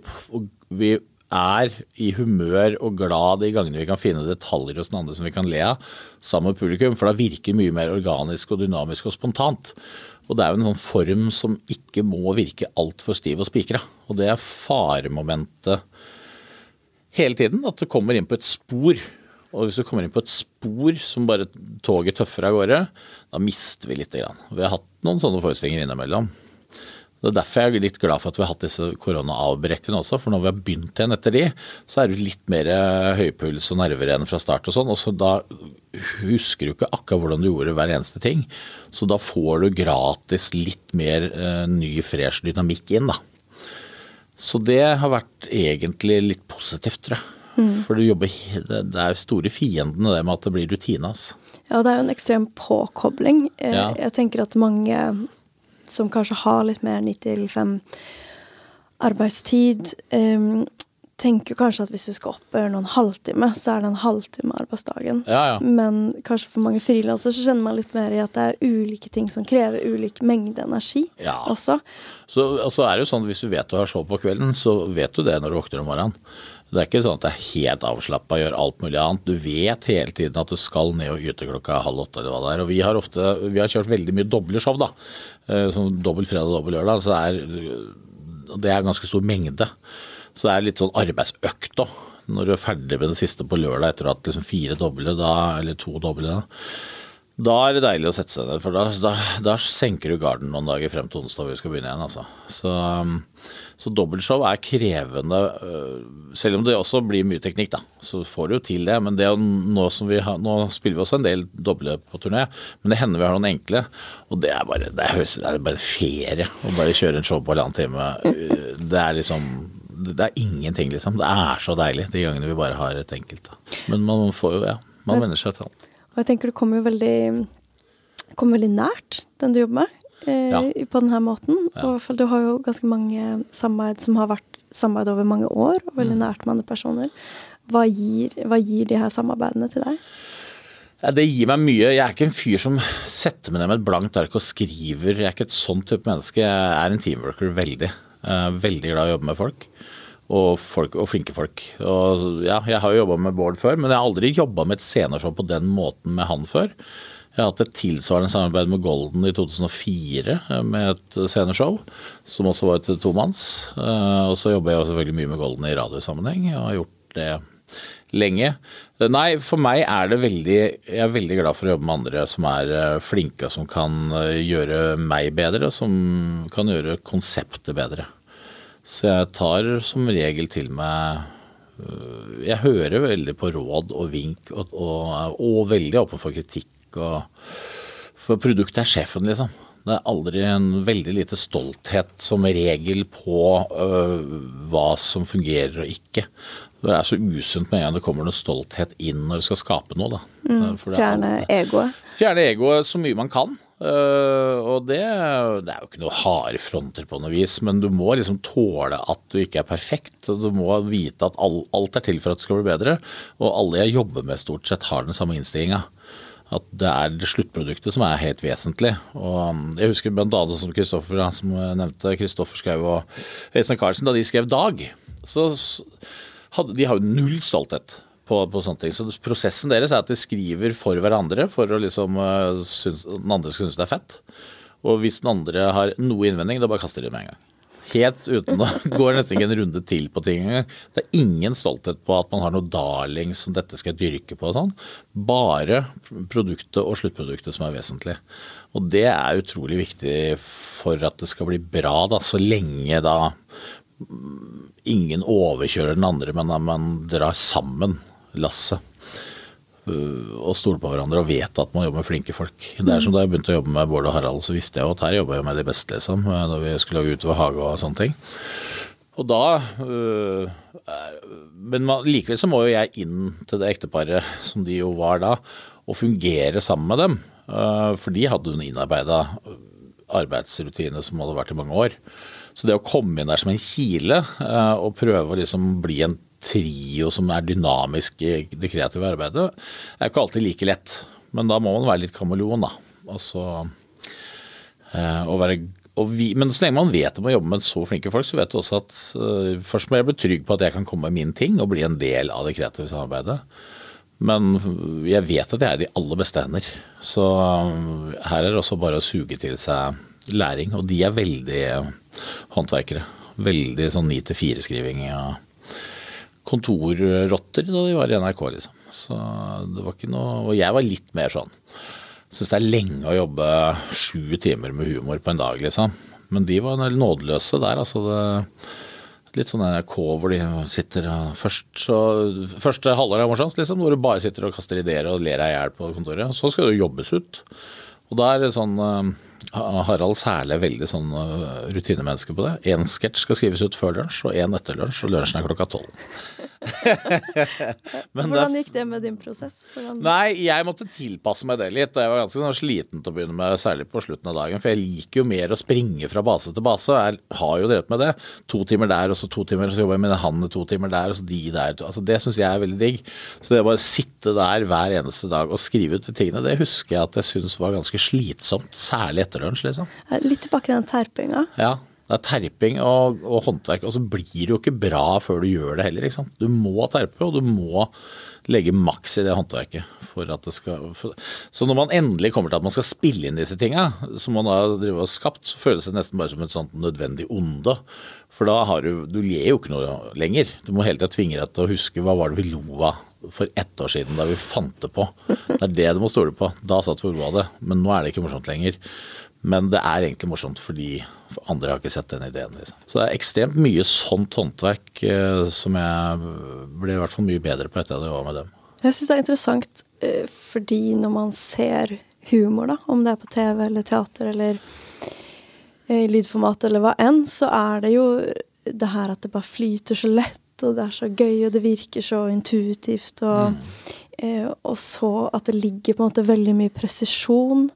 Vi er i humør og glad de gangene vi kan finne detaljer hos den andre som vi kan le av, sammen med publikum. For da virker mye mer organisk og dynamisk og spontant. Og det er jo en sånn form som ikke må virke altfor stiv og spikra. Og det er faremomentet hele tiden. At du kommer inn på et spor. Og hvis du kommer inn på et spor som bare toget tøffer av gårde, da mister vi lite grann. Vi har hatt noen sånne forestillinger innimellom. Det er derfor jeg er litt glad for at vi har hatt disse koronaavbrekkene også. For når vi har begynt igjen etter de, så er det litt mer eh, høypuls og nerver igjen fra start og sånn. Og så da husker du ikke akkurat hvordan du gjorde hver eneste ting. Så da får du gratis litt mer uh, ny, fresh dynamikk inn, da. Så det har vært egentlig litt positivt, tror jeg. Mm. For du jobber, det er store fiendene det med at det blir rutine. Altså.
Ja, det er jo en ekstrem påkobling. Eh, ja. Jeg tenker at mange som kanskje har litt mer 9 til 5 arbeidstid, um, tenker kanskje at hvis du skal opp noen halvtime, så er det en halvtime arbeidsdagen.
Ja, ja.
Men kanskje for mange frilansere så kjenner man litt mer i at det er ulike ting som krever ulik mengde energi ja. også.
Så altså er det jo sånn at hvis du vet du har show på kvelden, så vet du det når du våkner om morgenen. Det er ikke sånn at det er helt avslappa, gjør alt mulig annet. Du vet hele tiden at du skal ned og yte klokka halv åtte eller hva det er. Og vi har ofte, vi har kjørt veldig mye doble show, da. Eh, sånn dobbel fredag og dobbel lørdag. Så det er, det er ganske stor mengde. Så det er litt sånn arbeidsøkt òg. Når du er ferdig med den siste på lørdag etter hatt liksom fire doble, da, eller to doble, da. Da er det deilig å sette seg ned, for da, da, da senker du garden noen dager frem til onsdag vi skal begynne igjen. altså. Så, um, så dobbeltshow er krevende, øh, selv om det også blir mye teknikk, da. Så får du jo til det. Men det nå, vi har, nå, spiller vi også en del doble på turné, men det hender vi har noen enkle. Og det er bare, det er, det er bare ferie å bare kjøre en show på halvannen time. Det er liksom det er ingenting, liksom. Det er så deilig de gangene vi bare har et enkelt. Da. Men man får jo, ja, man venner seg til alt.
Og jeg tenker du kommer jo veldig, kommer veldig nært den du jobber med,
Ja.
på denne måten.
Ja.
Og du har jo ganske mange samarbeid som har vært samarbeid over mange år, og
Mm.
veldig nært med andre personer. Hva gir, hva gir de her samarbeidene til deg?
Ja, det gir meg mye. Jeg er ikke en fyr som setter meg ned med et blankt ark og skriver. Jeg er ikke et sånn type menneske. Jeg er en teamworker veldig. Veldig glad i å jobbe med folk. Og, folk, og flinke folk. Og ja, jeg har jo jobba med Bård før, men jeg har aldri jobba med et sceneshow på den måten med han før. Jeg har hatt et tilsvarende samarbeid med Golden i 2004 eh, med et sceneshow, som også var et tomanns. Eh, Og så jobber jeg selvfølgelig mye med Golden i radiosammenheng, og har gjort det lenge. Nei, for meg er det veldig Jeg er veldig glad for å jobbe med andre som er eh, flinke, og som kan gjøre meg bedre, og som kan gjøre konseptet bedre. Så jeg tar som regel til meg Jeg hører veldig på råd og vink, og, og, og veldig åpen for kritikk. Og, for produktet er sjefen, liksom. Det er aldri en veldig lite stolthet som regel på øh, hva som fungerer og ikke. Det er så usunt med en gang det kommer noe stolthet inn når du skal skape noe. er
Fjerne egoet.
Fjerne egoet så mye man kan. Uh, og det, det er jo ikke noe harde fronter på noe vis, men du må liksom tåle at du ikke er perfekt. og Du må vite at all, alt er til for at det skal bli bedre. Og alle jeg jobber med stort sett har den samme innstillinga. At det er sluttproduktet som er helt vesentlig. Og um, Jeg husker annet som Kristoffer som nevnte, Kristoffer Schou og Øystein Carlsen, da de skrev 'Dag', så hadde de har jo null stolthet på, på sånne ting. Så prosessen deres er at de skriver for hverandre for å liksom uh, synes, den andre skal synes det er fett. Og hvis den andre har noe innvending, da bare kaster de det med en gang. Helt uten å Går nesten ikke en runde til på ting engang. Det er ingen stolthet på at man har noe darling som dette skal dyrke på og sånn. Bare produktet og sluttproduktet som er vesentlig. Og det er utrolig viktig for at det skal bli bra, da, så lenge da ingen overkjører den andre, men man drar sammen lasset. Og stole på hverandre og vet at man jobber med flinke folk. Det er som Da jeg begynte å jobbe med Bård og Harald, så visste jeg at her jobber jeg med de beste, liksom. Da vi skulle lage Utover hage og sånne ting. Og da øh, Men man, likevel så må jo jeg inn til det ekteparet, som de jo var da, og fungere sammen med dem. For de hadde en innarbeida arbeidsrutine som hadde vært i mange år. Så det å komme inn der som en kile og prøve å liksom bli en trio som er dynamisk i det kreative arbeidet, er ikke alltid like lett. Men da må man være litt kameleon, da. Altså øh, å være, og vi, men så lenge man vet om å jobbe med så flinke folk, så vet du også at øh, først må jeg bli trygg på at jeg kan komme med min ting og bli en del av det kreative samarbeidet. Men jeg vet at jeg er i de aller beste hender. Så øh, her er det også bare å suge til seg læring. Og de er veldig håndverkere. Veldig sånn ni til fire-skriving. Ja. Kontorrotter da de var i NRK, liksom. Så det var ikke noe Og jeg var litt mer sånn Syns det er lenge å jobbe sju timer med humor på en dag, liksom. Men de var nådeløse der, altså. Det, litt sånn NRK hvor de sitter først så, Første halvår er morsomst, liksom, hvor du bare sitter og kaster ideer og ler deg i hjel på kontoret. Så skal det jobbes ut. Og da er det sånn eh, Harald Sæle er veldig sånn eh, rutinemenneske på det. Én sketsj skal skrives ut før lunsj, og én etter lunsj, og lunsjen er klokka tolv. Men
Hvordan gikk det med din prosess? Hvordan...
Nei, jeg måtte tilpasse meg det litt. Jeg var ganske sånn sliten til å begynne med, særlig på slutten av dagen. For jeg liker jo mer å springe fra base til base. Jeg har jo drevet med det. To timer der, og så to timer, så jobber jeg med han to timer der, og så de der. Altså, det syns jeg er veldig digg. Så det å bare sitte der hver eneste dag og skrive ut de tingene, det husker jeg at jeg syns var ganske slitsomt. Særlig etter lunsj, liksom.
Eh, Litt tilbake til den terpinga.
Ja. Det er terping og, og håndverk, og så blir det jo ikke bra før du gjør det heller. ikke sant? Du må terpe, og du må legge maks i det håndverket. for at det skal... For, så når man endelig kommer til at man skal spille inn disse tinga, som man har og skapt, så føles det nesten bare som et sånt nødvendig onde. For da har du Du ler jo ikke noe lenger. Du må hele tida tvinge deg til å huske hva var det vi lo av for ett år siden da vi fant det på. Det er det du må stole på. Da satt vi og det. Men nå er det ikke morsomt lenger. Men det er egentlig morsomt fordi andre har ikke sett den ideen. Liksom. Så det er ekstremt mye sånt håndverk eh, som jeg ble i hvert fall mye bedre på etter at jeg var med dem.
Jeg syns det er interessant eh, fordi når man ser humor, da, om det er på TV eller teater eller i eh, lydformat eller hva enn, så er det jo det her at det bare flyter så lett, og det er så gøy, og det virker så intuitivt, og, mm. og så at det ligger på en måte veldig mye presisjon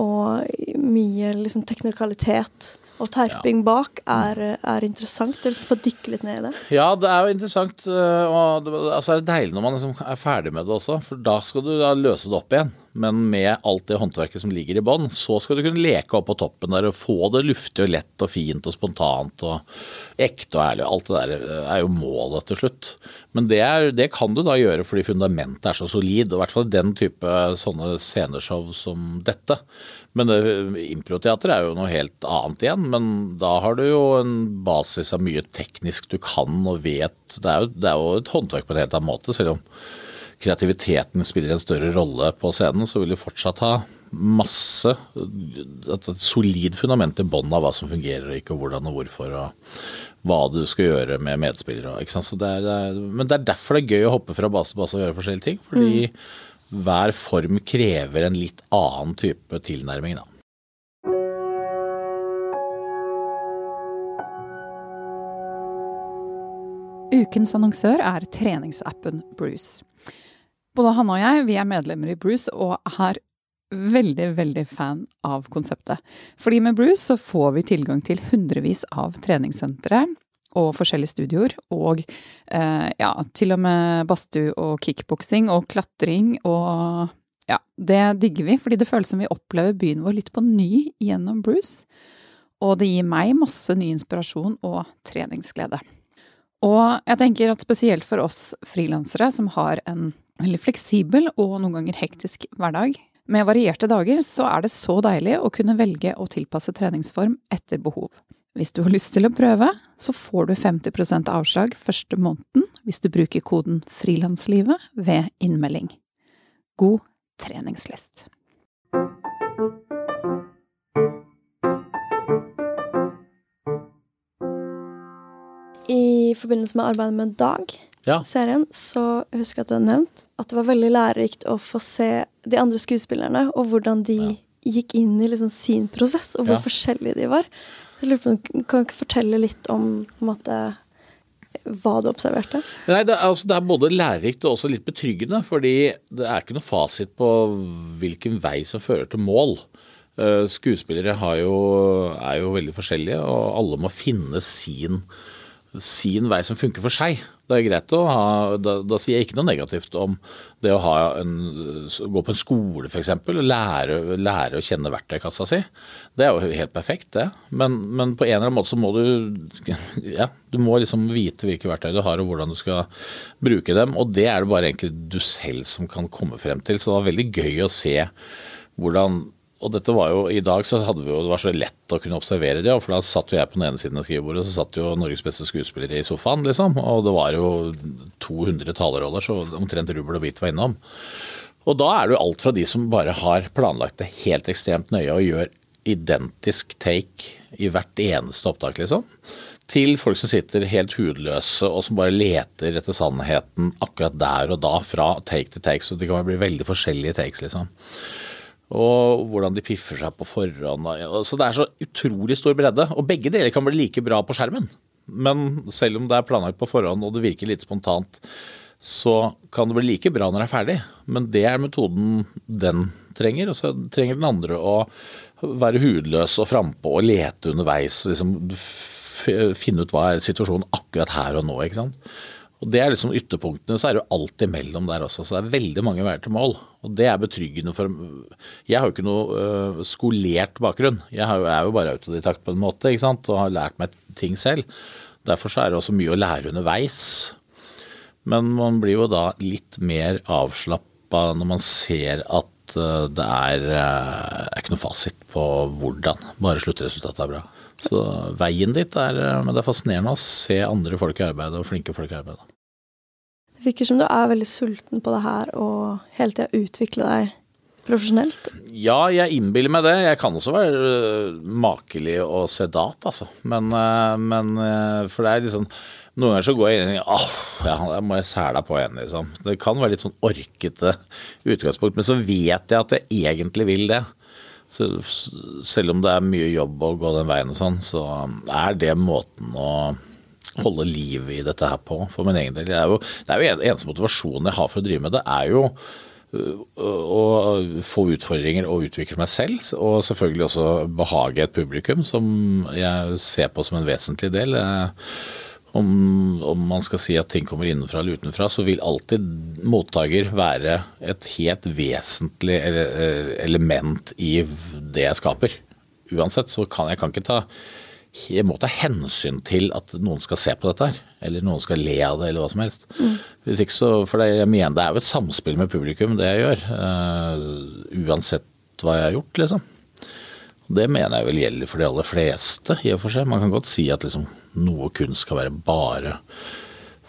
og mye liksom teknikalitet og terping bak er, er interessant. Du liksom få dykke litt ned i det.
Ja, det er jo interessant. Eh, og det, altså er det deilig når man liksom er ferdig med det også, for da skal du da løse det opp igjen. Men med alt det håndverket som ligger i bånn, så skal du kunne leke opp på toppen der og få det luftig og lett og fint og spontant og ekte og ærlig. Alt det der eh, er jo målet til slutt. Men det, er, det kan du da gjøre fordi fundamentet er så solid. Og i hvert fall den type sånne sceneshow som dette. Men improteater er jo noe helt annet igjen. Men da har du jo en basis av mye teknisk du kan og vet. Det er jo, det er jo et håndverk på en helt annen måte. Selv om kreativiteten spiller en større rolle på scenen, så vil du fortsatt ha masse Et solid fundament i bånn av hva som fungerer og ikke, og hvordan og hvorfor. og hva du skal gjøre med medspillere. Ikke sant? Det er, det er, men det er derfor det er gøy å hoppe fra base til base og gjøre forskjellige ting. Fordi mm. hver form krever en litt annen type tilnærming. da.
Ukens annonsør er treningsappen Bruce. Både Hanne og jeg vi er medlemmer i Bruce og er veldig, veldig fan av konseptet. Fordi med Bruce så får vi tilgang til hundrevis av treningssentre og forskjellige studioer, og eh, ja, til og med badstue og kickboksing og klatring og ja, det digger vi, fordi det føles som vi opplever byen vår litt på ny gjennom Bruce. Og det gir meg masse ny inspirasjon og treningsglede. Og jeg tenker at spesielt for oss frilansere som har en veldig fleksibel og noen ganger hektisk hverdag, med varierte dager så er det så deilig å kunne velge å tilpasse treningsform etter behov. Hvis du har lyst til å prøve, så får du 50% avslag første måneden hvis du bruker koden Frilanslivet ved innmelding. God treningslyst!
I forbindelse med arbeidet med Dag
ja.
serien, så husker jeg at du har nevnt at det var veldig lærerikt å få se de andre skuespillerne, og hvordan de ja. gikk inn i liksom sin prosess, og hvor ja. forskjellige de var. Så jeg lurer på, Kan du ikke fortelle litt om på en måte, hva du observerte?
Nei, det er, altså, det er både lærerikt og også litt betryggende. Fordi det er ikke noe fasit på hvilken vei som fører til mål. Uh, skuespillere jo, er jo veldig forskjellige, og alle må finne sin, sin vei som funker for seg. Det er greit å ha Da, da sier jeg ikke noe negativt om det å en, gå på en skole f.eks. lære, lære, å kjenne verktøykassa si. Det er jo helt perfekt, det. Men, men, på en eller annen måte så må du ja, du må liksom vite hvilke verktøy du har og hvordan du skal bruke dem. Og det er det bare egentlig du selv som kan komme frem til. Så det var veldig gøy å se hvordan og dette var jo, I dag så hadde vi jo, det var så lett å kunne observere det. For da satt jo jeg på den ene siden av skrivebordet, så satt jo Norges beste skuespillere i sofaen, liksom. Og det var jo 200 talerroller, så omtrent rubbel og bit var innom. Og da er det jo alt fra de som bare har planlagt det helt ekstremt nøye og gjør identisk take i hvert eneste opptak, liksom. Til folk som sitter helt hudløse og som bare leter etter sannheten akkurat der og da, fra take til take. Så det kan bli veldig forskjellige takes, liksom og hvordan de piffer seg på forhånd. Så det er så utrolig stor bredde. Og begge deler kan bli like bra på skjermen. Men selv om det er planlagt på forhånd og det virker litt spontant, så kan det bli like bra når det er ferdig. Men det er metoden den trenger. Og så trenger den andre å være hudløs og frampå og lete underveis. Liksom finne ut hva er situasjonen akkurat her og nå. ikke sant? Og det er liksom ytterpunktene, så er det jo alt imellom der også. Så det er veldig mange veier til mål. Og det er betryggende for Jeg har jo ikke noe uh, skolert bakgrunn. Jeg, er jo bare autodidakt på en måte, ikke sant, og har lært meg ting selv. Derfor så er det også mye å lære underveis. Men man blir jo da litt mer avslappa når man ser at uh, det er, uh, er ikke noe fasit på hvordan. Bare sluttresultatet er bra. Så veien dit er Men det er fascinerende å se andre folk i arbeid og flinke folk i arbeid.
Det virker som du er veldig sulten på det her og hele tida utvikle deg profesjonelt.
Ja, jeg innbiller meg det. Jeg kan også være øh, makelig og sedat, altså. Men, øh, men For det er litt sånn Noen ganger så går jeg inn i åh, ja, jeg må jeg sæla på igjen, liksom. Det kan være litt sånn orkete utgangspunkt, men så vet jeg at jeg egentlig vil det. Selv om det er mye jobb å gå den veien og sånn, så er det måten å holde liv i dette her på, for min egen del. Det er jo, det er jo en, eneste motivasjonen jeg har for å drive med det, er jo øh, å få utfordringer og utvikle meg selv, og selvfølgelig også behage et publikum som jeg ser på som en vesentlig del. Om, om, man skal si at ting kommer innenfra eller utenfra, så vil alltid mottaker være et helt vesentlig øh, element i det jeg skaper. Uansett så kan jeg kan ikke ta jeg må ta hensyn til at noen skal se på dette her. Eller noen skal le av det, eller hva som helst. Mm. Hvis ikke så, For det, jeg mener det er jo et samspill med publikum, det jeg gjør. Uh, uansett hva jeg har gjort, liksom. Det mener jeg vel gjelder for de aller fleste, i og for seg. Man kan godt si at liksom, noe kunst skal være bare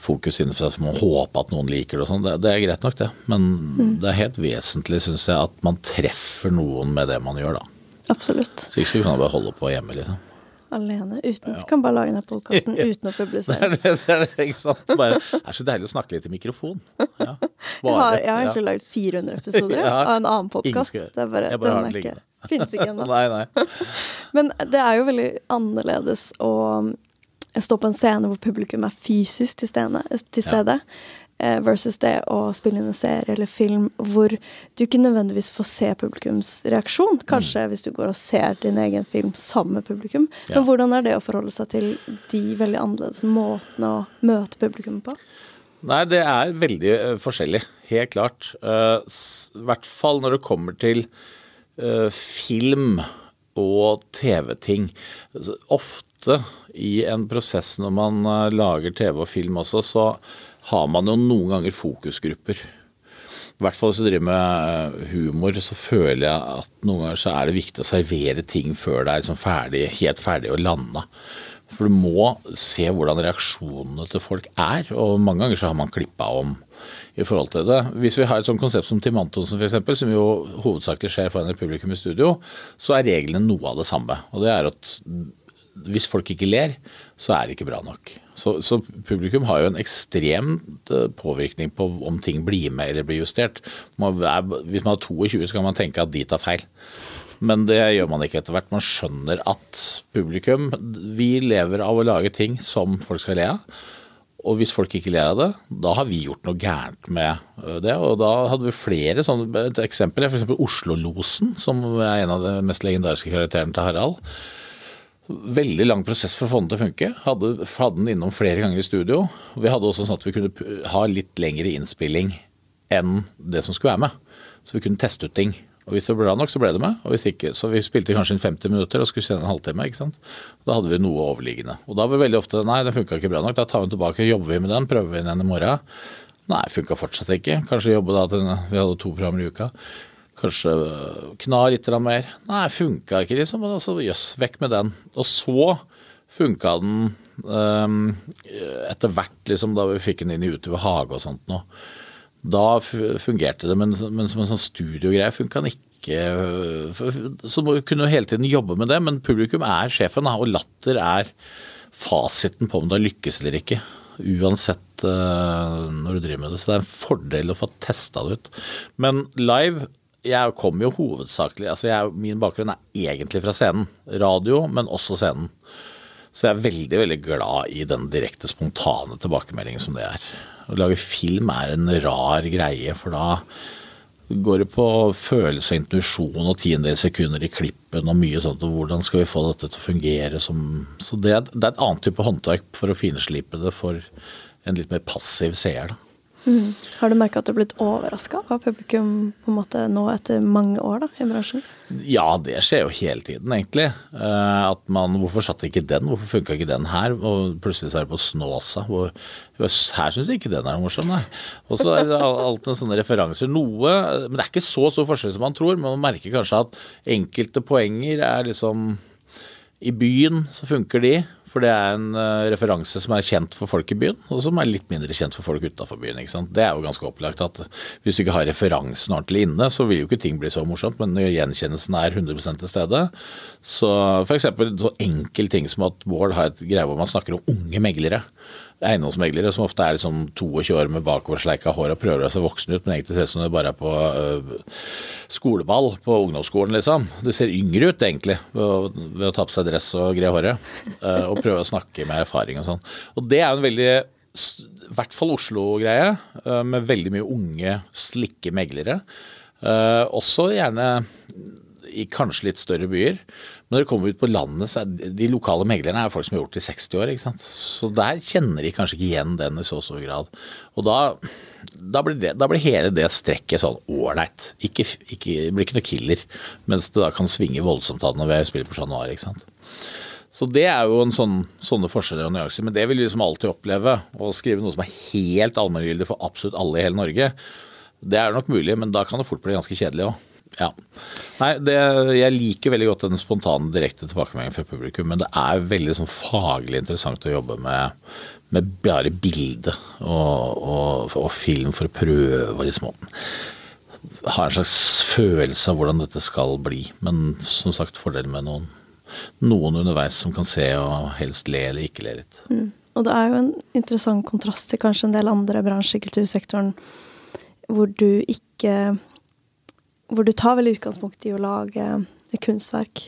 fokus innenfor at man håper at noen liker det og sånn. Det, det, er greit nok, det. Men mm. det er helt vesentlig, syns jeg, at man treffer noen med det man gjør, da.
Absolutt.
Så ikke skal vi kunne bare holde på hjemme, liksom.
Alene? Uten, Du kan bare lage denne podkasten uten å publisere.
Det er, det, er, sant. Bare, det er så deilig å snakke litt i mikrofon. Ja,
jeg, har, jeg har egentlig ja. lagd 400 episoder ja, av en annen podkast. Det er bare, jeg bare den er ikke finnes ikke ennå.
nei, nei.
Men det er jo veldig annerledes å stå på en scene hvor publikum er fysisk til stede. Til stede. Ja. Eh, versus det å spille inn en serie eller film hvor du ikke nødvendigvis får se publikums reaksjon. Kanskje mm. hvis du går og ser din egen film sammen med publikum. Ja. Men hvordan er det å forholde seg til de veldig annerledes måtene å møte publikum på?
Nei, det er veldig uh, forskjellig. Helt klart. Uh, I hvert fall når det kommer til film og TV-ting. Ofte i en prosess når man lager TV og film også, så har man jo noen ganger fokusgrupper. I hvert fall hvis du driver med eh, humor, så føler jeg at noen ganger så er det viktig å servere ting før det er liksom ferdig, helt ferdig og landa. For du må se hvordan reaksjonene til folk er, og mange ganger så har man klippa om i forhold til det. Hvis vi har et sånt konsept som Tim Antonsen f.eks., som jo hovedsakelig skjer foran et publikum i studio, så er reglene noe av det samme. Og det er at hvis folk ikke ler, så er det ikke bra nok. Så, så, publikum har jo en ekstremt eh, påvirkning på om ting blir med eller blir justert. Man er, hvis man har 22, så kan man tenke at de tar feil. Men det gjør man ikke etter hvert. Man skjønner at publikum Vi lever av å lage ting som folk skal le av. Og hvis folk ikke ler av det, da har vi gjort noe gærent med eh, det. Og da hadde vi flere sånne Et eksempel er f.eks. Oslo-losen, som er en av de mest legendariske karakterene til Harald. Veldig lang prosess for å få den til å funke. Hadde, hadde den innom flere ganger i studio. Vi hadde også sånn at vi kunne ha litt lengre innspilling enn det som skulle være med. Så vi kunne teste ut ting. Og Hvis det ble bra nok, så ble det med. og hvis ikke, Så vi spilte kanskje inn 50 minutter og skulle sende en halvtime. ikke sant? Da hadde vi noe overliggende. Og da var det veldig ofte nei, det funka ikke bra nok. Da tar vi den tilbake, jobber vi med den, prøver vi den i morgen. Nei, funka fortsatt ikke. Kanskje jobbe da til Vi hadde to programmer i uka. Kanskje kna litt mer. Nei, funka ikke, liksom. Men altså, jøss, vekk med den. Og så funka den um, etter hvert, liksom, da vi fikk den inn i Utover hage og sånt noe. Da fungerte det, men, men som en sånn studiogreie funka den ikke. Så må vi kunne hele tiden jobbe med det, men publikum er sjefen, og latter er fasiten på om det har lykkes eller ikke. Uansett uh, når du driver med det. Så det er en fordel å få testa det ut. Men live jeg kommer jo hovedsakelig altså jeg, Min bakgrunn er egentlig fra scenen. Radio, men også scenen. Så jeg er veldig veldig glad i den direkte, spontane tilbakemeldingen som det er. Å lage film er en rar greie, for da går det på følelse og intuisjon og tiendedels sekunder i klippen og mye sånt. og Hvordan skal vi få dette til å fungere som Så det, det er et annet type håndverk for å finslipe det for en litt mer passiv seer, da.
Mm. Har du merka at du har blitt overraska av publikum på en måte nå etter mange år da, i bransjen?
Ja, det skjer jo hele tiden, egentlig. Uh, at man Hvorfor satt ikke den? Hvorfor funka ikke den her? Og plutselig så er det på Snåsa. Hvor, her syns jeg ikke den er morsom, nei. Og så er det alltid sånne referanser. Noe Men det er ikke så stor forskjell som man tror. Men man merker kanskje at enkelte poenger er liksom I byen så funker de. For det er en uh, referanse som er kjent for folk i byen, og som er litt mindre kjent for folk utafor byen. ikke sant? Det er jo ganske opplagt at hvis du ikke har referansen ordentlig inne, så vil jo ikke ting bli så morsomt, men når gjenkjennelsen er 100 til stede, så f.eks. så enkel ting som at Bård har et greie hvor man snakker om unge meglere eiendomsmeglere som ofte er liksom 22 år med bakoversleika hår og prøver å se voksen ut, men egentlig ser ut som det bare er på uh, skoleball på ungdomsskolen, liksom. Det ser yngre ut, egentlig, ved, å ta på seg dress og gre håret. Uh, og prøve å snakke med erfaring og sånn. Og det er jo en veldig i hvert fall Oslo-greie, uh, med veldig mye unge, slikke meglere. også gjerne i kanskje litt større byer. Men når du kommer ut på landet, så er de lokale meglerne er folk som har gjort det i 60 år. ikke sant? Så der kjenner de kanskje ikke igjen den i så stor grad. Og da, da, blir, det, da blir, hele det strekket sånn ålreit. Ikke, det blir ikke noe killer. Mens det da kan svinge voldsomt av når vi spiller på Chat Noir. ikke sant? Så det er jo en sånn, sånne forskjeller og nyanser. Men det vil vi liksom alltid oppleve. Å skrive noe som er helt allmenngyldig for absolutt alle i hele Norge, det er nok mulig, men da kan det fort bli ganske kjedelig òg. Ja. Nei, det, jeg liker veldig godt den spontane, direkte tilbakemeldingen fra publikum. Men det er veldig sånn faglig interessant å jobbe med, med bare bilde og, og, og, film for å prøve liksom ha en slags følelse av hvordan dette skal bli. Men som sagt, fordelen med noen, noen underveis som kan se og helst le eller ikke le litt.
Mm. Og det er jo en interessant kontrast til kanskje en del andre bransjer i kultursektoren hvor du ikke hvor du tar veldig utgangspunkt i å lage et kunstverk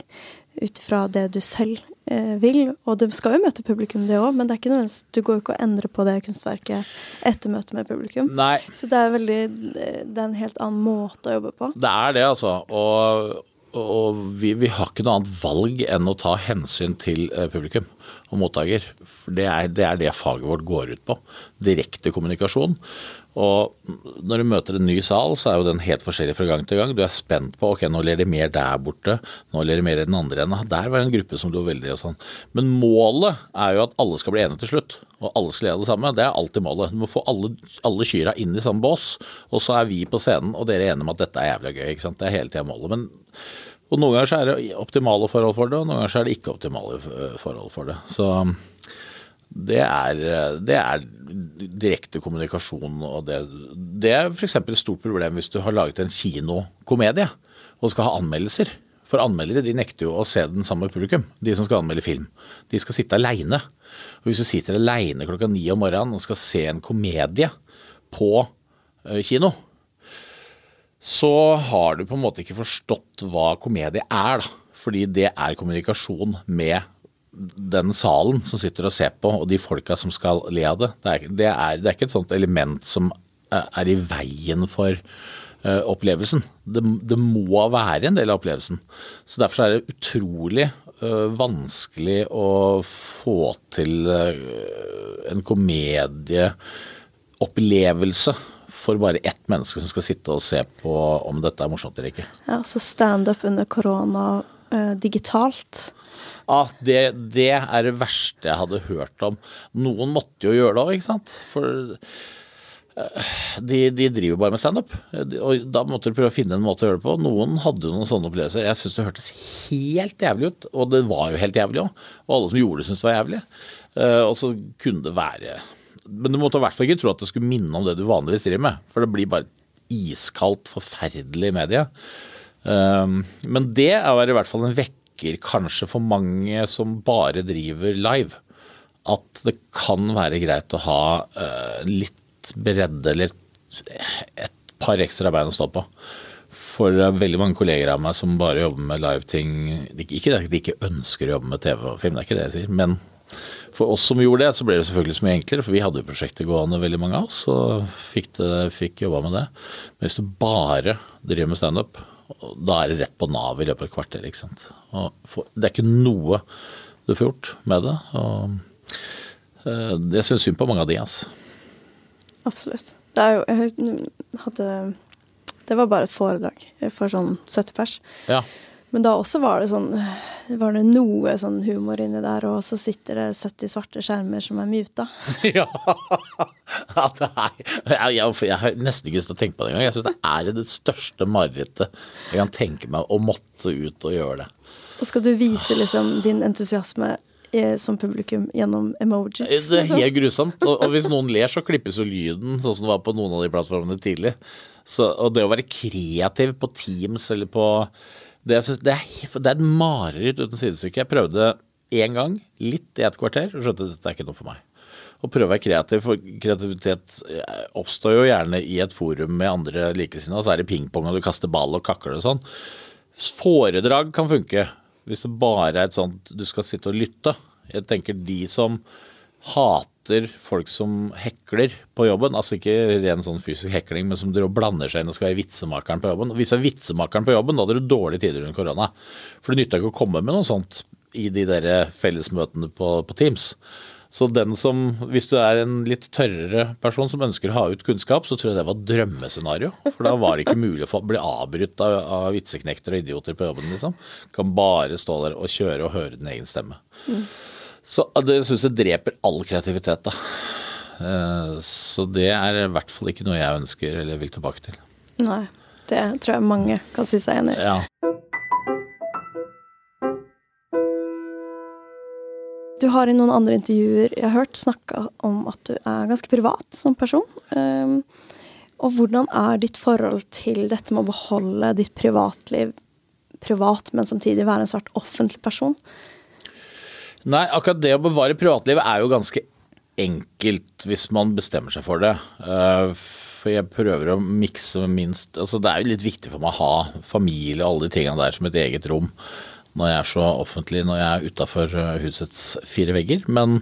ut fra det du selv eh, vil. Og det skal jo møte publikum, det òg, men det er ikke noe, du går jo ikke og endrer på det kunstverket etter møtet med publikum.
Nei.
Så det er, veldig, det er en helt annen måte å jobbe på.
Det er det, altså. Og, og vi, vi, har ikke noe annet valg enn å ta hensyn til eh, publikum og mottaker. Det er, det er det faget vårt går ut på. Direkte kommunikasjon. Og når du møter en ny sal, så er jo den helt forskjellig fra gang til gang. Du er spent på ok, nå ler de mer der borte, nå ler de mer i den andre enden. Der var det en gruppe som lo veldig og sånn. Men målet er jo at alle skal bli enige til slutt. Og alle skal le av det samme. Det er alltid målet. Du må få alle, alle kyra inn i samme bås. Og så er vi på scenen, og dere er enige om at dette er jævlig gøy. ikke sant? Det er hele tida målet. Men og noen ganger så er det optimale forhold for det, og noen ganger så er det ikke optimale forhold for det. Så det er, det er direkte kommunikasjon. og Det, det er f.eks. et stort problem hvis du har laget en kinokomedie og skal ha anmeldelser. For anmeldere de nekter jo å se den samme publikum, de som skal anmelde film. De skal sitte aleine. Hvis du sitter aleine klokka ni om morgenen og skal se en komedie på uh, kino, så har du på en måte ikke forstått hva komedie er, da. Fordi det er kommunikasjon med den salen som sitter og ser på, og de folka som skal le av det. Det er, det er, det er ikke et sånt element som er i veien for uh, opplevelsen. Det, det, må være en del av opplevelsen. Så Derfor er det utrolig uh, vanskelig å få til uh, en komedieopplevelse for bare ett menneske som skal sitte og se på om dette er morsomt eller ikke.
Ja, Så standup under korona digitalt
ah, det, det, er det verste jeg hadde hørt om. Noen måtte jo gjøre det òg, ikke sant. For eh, de, de, driver bare med standup. Og da måtte du prøve å finne en måte å gjøre det på. Noen hadde noen sånne opplevelser. Jeg syns det hørtes helt jævlig ut, og det var jo helt jævlig òg. Og alle som gjorde det, syntes det var jævlig. Uh, og så kunne det være Men du måtte i hvert fall ikke tro at det skulle minne om det du vanligvis driver med. For det blir bare iskaldt, forferdelig medie. media. men det er i hvert fall en vekk merker kanskje for mange som bare driver live, at det kan være greit å ha uh, litt bredde eller et par ekstra bein å stå på. For veldig mange kolleger av meg som bare jobber med live-ting. Ikke at de ikke ønsker å jobbe med TV og film, det er ikke det jeg sier. Men for oss som gjorde det, så ble det selvfølgelig så mye enklere. For vi hadde jo prosjektet gående, veldig mange av oss, og fikk, det, fikk jobba med det. Men hvis du bare driver med standup, da er det rett på Nav i løpet av et kvarter. ikke sant? For, det er ikke noe du får gjort med det. og uh, Jeg syns synd på mange av de. altså.
Absolutt. Det er jo Jeg hadde Det var bare et foredrag for sånn 70 pers.
Ja.
Men da også var det sånn Var det noe sånn humor inni der, og så sitter det 70 svarte skjermer som er muta.
ja. det er, jeg, jeg, jeg har nesten ikke lyst til å tenke på det engang. Jeg syns det er det største marerittet jeg kan tenke meg å måtte ut og gjøre det.
Og skal du vise liksom din entusiasme eh, som publikum gjennom emojis?
Det er
liksom?
helt grusomt. Og, og hvis noen ler, så klippes jo lyden, sånn som det var på noen av de plattformene tidlig. Så, og det å være kreativ på Teams eller på Det, det, er, det er et mareritt uten sidestykke. Jeg prøvde én gang, litt i et kvarter, og skjønte at dette er ikke noe for meg. Å prøve å være kreativ, for kreativitet eh, oppstår jo gjerne i et forum med andre likesinnede. Så er det pingpong, og du kaster ball og kakler og sånn. Foredrag kan funke hvis det bare er et sånt du skal sitte og lytte. Jeg tenker de som hater folk som hekler på jobben, altså ikke ren sånn fysisk hekling, men som dere blander seg inn og skal være vitsemakeren på jobben. Hvis du er vitsemakeren på jobben, da hadde du dårlige tider under korona. For det nytta ikke å komme med noe sånt i de der fellesmøtene på, på Teams. Så den som, hvis du er en litt tørrere person som ønsker å ha ut kunnskap, så tror jeg det var drømmescenario. For da var det ikke mulig å bli avbrutt av, av vitseknekter og idioter på jobben, liksom. Kan bare stå der og kjøre og høre din egen stemme. Så det syns jeg dreper all kreativitet, da. Eh, Så det er i hvert fall ikke noe jeg ønsker eller vil tilbake til.
Nei. Det tror jeg mange kan si seg enig i.
Ja.
Du har i noen andre intervjuer jeg har hørt snakka om at du er ganske privat som person. Um, og hvordan er ditt forhold til dette med å beholde ditt privatliv privat, men samtidig være en svart offentlig person?
Nei, akkurat det å bevare privatlivet er jo ganske enkelt hvis man bestemmer seg for det. Eh, For jeg prøver å mikse minst Altså det er jo litt viktig for meg å ha familie og alle de tingene der som et eget rom når jeg er så offentlig, når jeg er utafor husets fire vegger. Men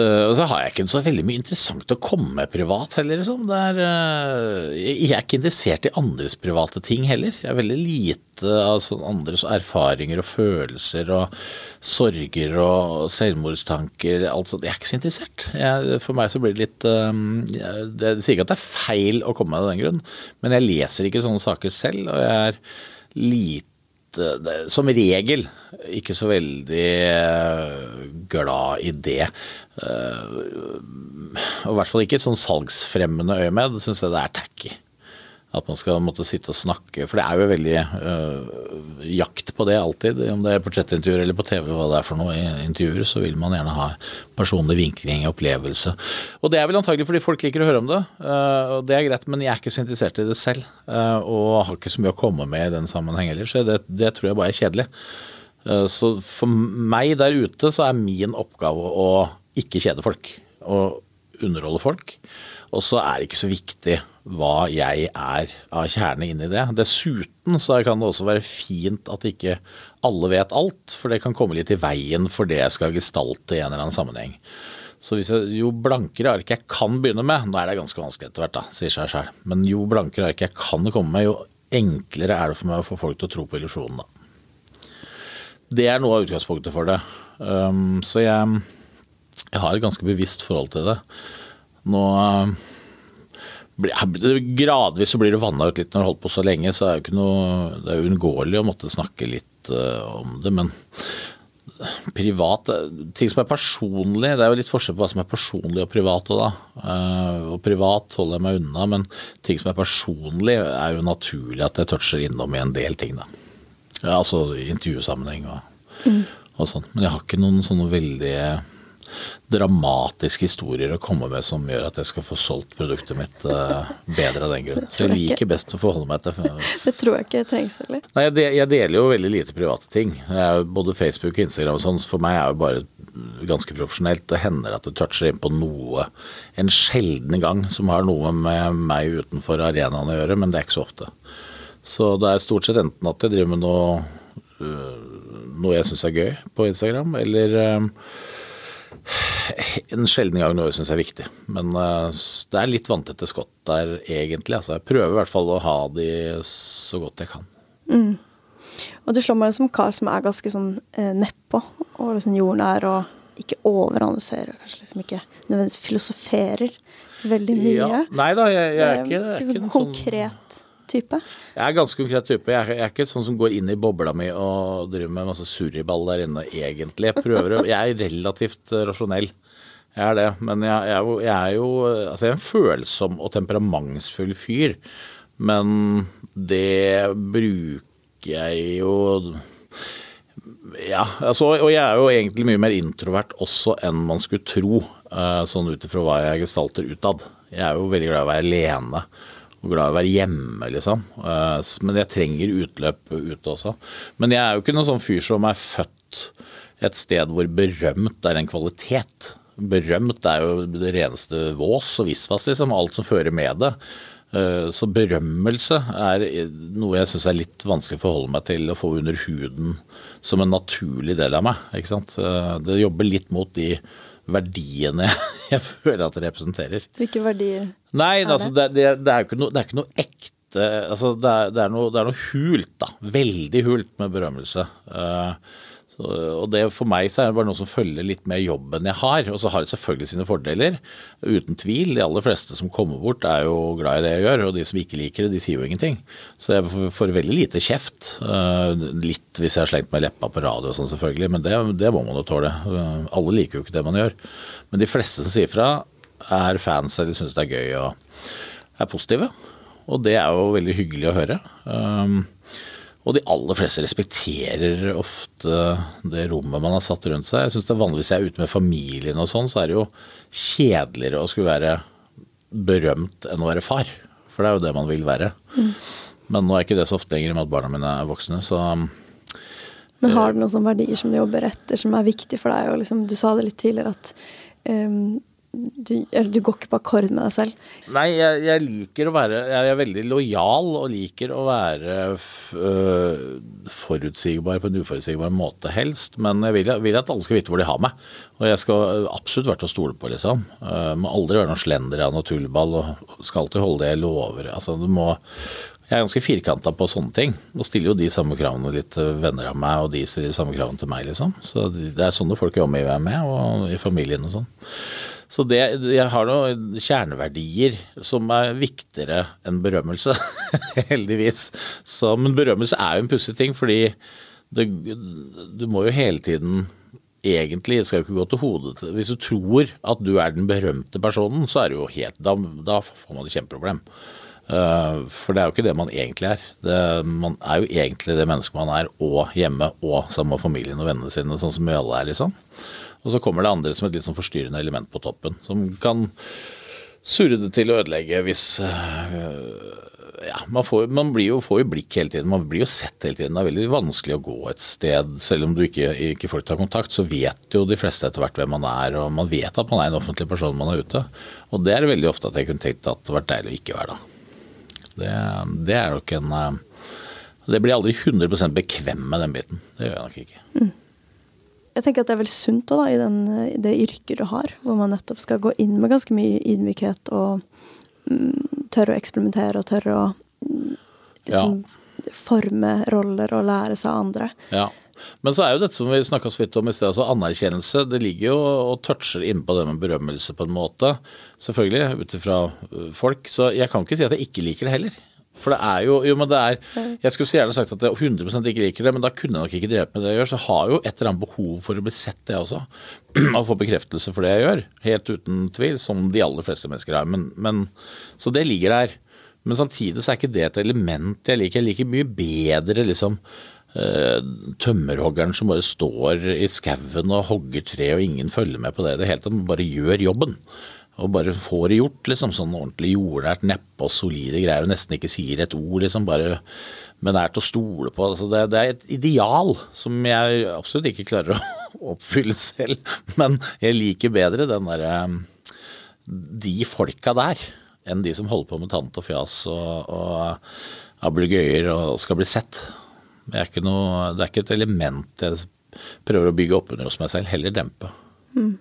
øh, og så har jeg ikke så veldig mye interessant å komme med privat heller. Liksom. Det er, øh, jeg er ikke interessert i andres private ting heller. Jeg er veldig lite av sånn andres erfaringer og følelser og sorger og selvmordstanker. alt. Jeg er ikke så interessert. Jeg, for meg så blir det litt jeg, Det sier ikke at det er feil å komme med av den grunn, men jeg leser ikke sånne saker selv, og jeg er lite det- som regel ikke så veldig eh, glad i det. Eh, Og i hvert fall ikke et sånn salgsfremmende øyemed, syns jeg det er tacky. At man skal måtte sitte og snakke, for det er jo veldig øh, jakt på det alltid. Om det er portrettintervjuer eller på TV, hva det er for noe intervjuer, så vil man gjerne ha personlig vinkling, og opplevelse. Og det er vel antagelig fordi folk liker å høre om det, øh, og det er greit, men jeg er ikke så interessert i det selv. øh, og har ikke så mye å komme med i den sammenheng heller, så det, det tror jeg bare er kjedelig. Eh, Så for meg der ute så er min oppgave å ikke kjede folk, og underholde folk. Og så er det ikke så viktig hva jeg er av kjerne inni det. Dessuten så kan det også være fint at ikke alle vet alt, for det kan komme litt i veien for det jeg skal gestalte i en eller annen sammenheng. Så hvis jeg, jo blankere ark jeg kan begynne med, nå er det ganske vanskelig etter hvert, da, sier seg selv, men jo blankere ark jeg kan komme med, jo enklere er det for meg å få folk til å tro på illusjonen, da. Det er noe av utgangspunktet for det. Um, så jeg, jeg har et ganske bevisst forhold til det. Nå det- Gradvis så blir det vanna ut litt når du har holdt på så lenge, så er det ikke noe Det er uunngåelig å måtte snakke litt uh, om det, men privat eh, Ting som er personlig, det er jo litt forskjell på hva som er personlig og privat da. Eh, og privat holder jeg meg unna, men ting som er personlig, er jo naturlig at jeg toucher innom i en del ting, da. Ja, altså intervjusammenheng og, og sånn. Men jeg har ikke noen sånne veldig dramatiske historier å komme med som gjør at jeg skal få solgt produktet mitt eh, bedre av den grunn. Så jeg liker best å forholde meg til
Det tror jeg ikke trengs heller.
Nei, jeg, deler jo veldig lite private ting. Både Facebook og Instagram og sånn, for meg er jo bare ganske profesjonelt. Det hender at det toucher inn på noe en sjelden gang som har noe med meg utenfor arenaen å gjøre, men det er ikke så ofte. Så det er stort sett enten at jeg driver med noe, øh, noe jeg syns er gøy på Instagram, eller øh, en sjelden gang noe jeg syns er viktig. Men øh, det er litt vanntette skott der egentlig. Altså, jeg prøver i hvert fall å ha de så godt jeg kan.
Og du slår meg jo som kar som er ganske sånn eh, nedpå og liksom jordnær og ikke overanalyserer, kanskje liksom ikke nødvendigvis filosoferer veldig mye.
Ja. Nei da, jeg, jeg er ikke, jeg er
ikke
ikke
sånn
sånn
konkret type.
Jeg er ganske konkret type. Jeg er, jeg er ikke sånn som går inn i bobla mi og driver med masse surriball der inne, egentlig. Jeg prøver Jeg er relativt eh, rasjonell. Jeg er det. Men jeg, jeg, er jo, jeg er jo Altså, jeg er en følsom og temperamentsfull fyr. Men det bruker jeg jo ja, altså, og jeg er jo egentlig mye mer introvert også enn man skulle tro, eh, sånn ut ifra hva jeg gestalter utad. Jeg er jo veldig glad i å være alene glad i å være hjemme, liksom. Eh, Men jeg trenger utløp ute også. Men jeg er jo ikke noen sånn fyr som er født et sted hvor berømt er en kvalitet. Berømt er jo det reneste vås og visvas, liksom. Alt som fører med det. Eh, Så berømmelse er noe jeg syns er litt vanskelig å forholde meg til å få under huden som en naturlig del av meg. ikke sant? Eh, Det jobber litt mot de verdiene jeg føler at det representerer.
Hvilke verdier
Nei,
Er
altså, det, det, det, er ikke noe, det er ikke noe ekte altså, det, er, det, er noe, det er noe hult, da. Veldig hult med berømmelse. Uh, så, og det For meg så er det bare noe som følger litt med jobben jeg har. Og så har det selvfølgelig sine fordeler. Uten tvil. De aller fleste som kommer bort, er jo glad i det jeg gjør. Og de som ikke liker det, de sier jo ingenting. Så jeg får, får veldig lite kjeft. Eh, litt hvis jeg har slengt meg leppa på radio og sånn, selvfølgelig. Men det, det må man jo tåle. Eh, alle liker jo ikke det man gjør. Men de fleste som sier fra, er fans eller syns det er gøy og er positive. Og det er jo veldig hyggelig å høre. Um, og de aller fleste respekterer ofte det rommet man har satt rundt seg. Jeg synes det er Vanligvis jeg er ute med familien og sånn, så er det jo kjedeligere å skulle være berømt enn å være far. For det er jo det man vil være. Men nå er ikke det så ofte lenger med at barna mine er voksne, så
Men har du noen sånne verdier som du jobber etter, som er viktig for deg? Og liksom, du sa det litt tidligere at ehm, du, du går ikke på akkord med deg selv.
Nei, jeg, jeg liker å være Jeg er veldig lojal og liker å være øh, forutsigbar på en uforutsigbar måte, helst. Men jeg vil, vil at alle skal vite hvor de har meg. Og jeg skal absolutt være til å stole på, liksom. Uh, må aldri være noen av noe tullball. Og skal alltid holde det jeg lover. Altså, du må jeg er ganske firkanta på sånne ting. Og stiller jo de samme kravene litt venner av meg, og de stiller de samme kravene til meg, liksom. Så det er sånne folk jeg omgir meg med, og i familien og sånn. Så det, jeg har noen kjerneverdier som er viktigere enn berømmelse, heldigvis. Så, men berømmelse er jo en pussig ting, fordi det, du må jo hele tiden Egentlig skal jo ikke gå til hodet Hvis du tror at du er den berømte personen, så er det jo helt Da, da får man et kjempeproblem. Uh, for det er jo ikke det man egentlig er. Det, man er jo egentlig det mennesket man er, og hjemme, og sammen med familien og vennene sine, sånn som vi alle er, liksom. Og så kommer det andre som et litt sånn forstyrrende element på toppen, som kan surre det til å ødelegge hvis uh, Ja, man, får, man blir jo, får jo blikk hele tiden, man blir jo sett hele tiden. Det er veldig vanskelig å gå et sted, selv om du ikke, ikke folk tar kontakt, så vet jo de fleste etter hvert hvem man er, og man vet at man er en offentlig person man er ute. Og det er veldig ofte at jeg kunne tenkt at det hadde vært deilig å ikke være da. Det, det er nok en Det blir aldri 100 bekvem med den biten. Det gjør jeg nok ikke.
Mm. Jeg tenker at det er vel sunt da, i, den, det yrket du har, hvor man nettopp skal gå inn med ganske mye ydmykhet og mm, tørre å eksperimentere og tørre å mm, liksom, ja. forme roller og lære seg av andre.
Ja. Men så er jo dette som vi snakka så vidt om i sted, altså anerkjennelse. Det ligger jo og toucher innpå det med berømmelse på en måte. Selvfølgelig, ut ifra folk. Så jeg kan ikke si at jeg ikke liker det heller. For det er jo, jo men det er Jeg skulle så gjerne sagt at jeg 100% ikke liker det, men da kunne jeg nok ikke drevet med det jeg gjør. Så jeg har jo et eller annet behov for å bli sett, det også. Å få bekreftelse for det jeg gjør. Helt uten tvil, som de aller fleste mennesker har. Men, men, så det ligger der. Men samtidig så er ikke det et element jeg liker. Jeg liker mye bedre liksom tømmerhoggeren som bare står i skauen og hogger tre, og ingen følger med på det i det hele tatt. Bare gjør jobben. Og bare får det gjort, liksom. Sånn ordentlig jordnært neppe og solide greier. Og nesten ikke sier et ord, liksom. Bare men er til å stole på. Altså det, det, er et ideal som jeg absolutt ikke klarer å oppfylle selv. Men jeg liker bedre den derre De folka der enn de som holder på med tant og fjas og, og ablegøyer og skal bli sett. Det er, noe, det er, ikke et element jeg prøver å bygge opp under hos meg selv, heller dempe.
Mm.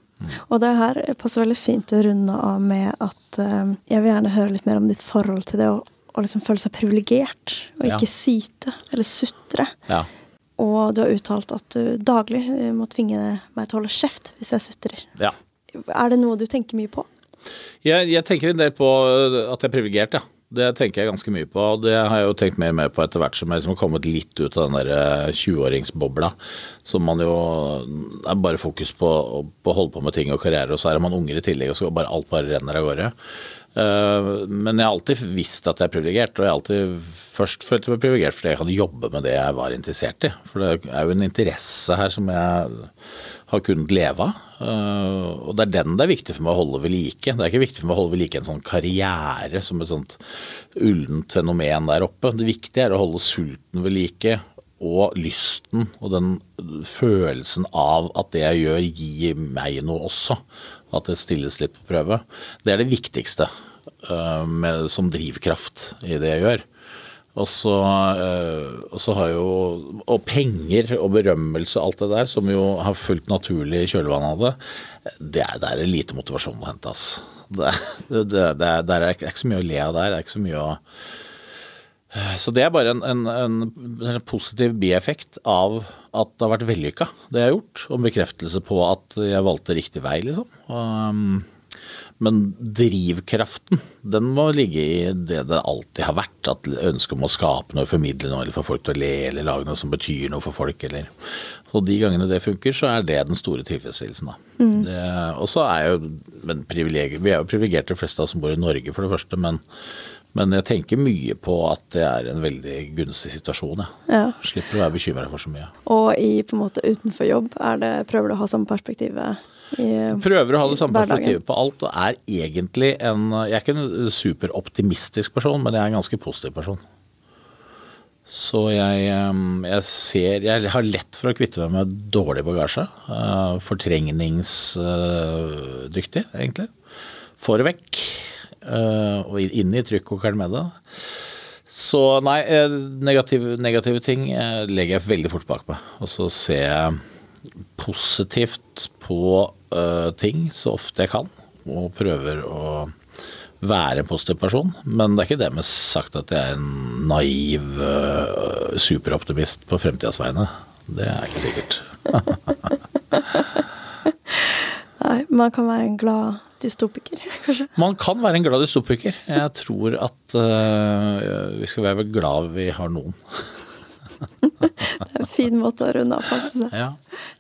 Og det her passer veldig fint å runde av med at uh, jeg vil gjerne høre litt mer om ditt forhold til det å, å liksom føle seg privilegert, og ikke ja. syte eller sutre.
Ja.
Og du har uttalt at du daglig må tvinge meg til å holde kjeft hvis jeg sutrer.
Ja.
Er det noe du tenker mye på?
Jeg, jeg tenker en del på at jeg er privilegert, ja. Det tenker jeg ganske mye på. og Det har jeg jo tenkt mer og mer på etter hvert som jeg liksom har kommet litt ut av den der 20-åringsbobla. Som man jo er bare fokus på å holde på med ting og karriere, og så er man unger i tillegg, og så bare alt bare renner av gårde. Eh, men jeg har alltid visst at jeg er privilegert, og jeg har alltid først følt meg privilegert fordi jeg kan jobbe med det jeg var interessert i. For det er jo en interesse her som jeg har kunnet leve av. Uh, og det er den det er viktig for meg å holde ved like. Det er ikke viktig for meg å holde ved like en sånn karriere som et sånt ullent fenomen der oppe. Det viktige er å holde sulten ved like og lysten og den følelsen av at det jeg gjør, gir meg noe også. At det stilles litt på prøve. Det er det viktigste uh, med, som drivkraft i det jeg gjør. Og så, øh, og så, har jo Og penger og berømmelse og alt det der, som jo har fulgt naturlig i kjølvannet av det, det er, det er lite motivasjon å hente, altså. Det, det, det, er ikke så mye å le av der. Det er ikke så mye å Så det er bare en, en, en, positiv bieffekt av at det har vært vellykka, det jeg har gjort. Og en bekreftelse på at jeg valgte riktig vei, liksom. Og, um, men drivkraften, den må ligge i det det alltid har vært. At ønsket om å skape noe, formidle noe, eller få folk til å le, eller lage noe som betyr noe for folk, eller Og de gangene det funker, så er det den store tilfredsstillelsen. Mm. Og så er jo men Vi er jo privilegerte, de fleste av oss som bor i Norge, for det første, men men jeg tenker mye på at det er en veldig gunstig situasjon. Jeg. ja. Slipper å være bekymra for så mye.
Og i på en måte utenfor jobb, er det, prøver du å ha samme perspektivet
Prøver å ha det samme perspektivet på alt, og er egentlig en Jeg er ikke en superoptimistisk person, men jeg er en ganske positiv person. Så jeg, jeg ser Jeg har lett for å kvitte meg med dårlig bagasje. Uh, fortrengningsdyktig, egentlig. Får det vekk. Og inn i trykkokeren med det. Så nei, eh, negative, negative ting legger jeg veldig fort bak meg. Og så ser jeg positivt på uh, ting så ofte jeg kan, og prøver å være en positiv person. Men det er ikke det med sagt at jeg er en naiv uh, superoptimist på fremtidas vegne. Det er ikke sikkert.
Nei, man kan være en glad dystopiker, kanskje?
Man kan være en glad dystopiker. Jeg tror at uh, vi skal være glad vi har noen.
det er en fin måte å runde av på. Ja.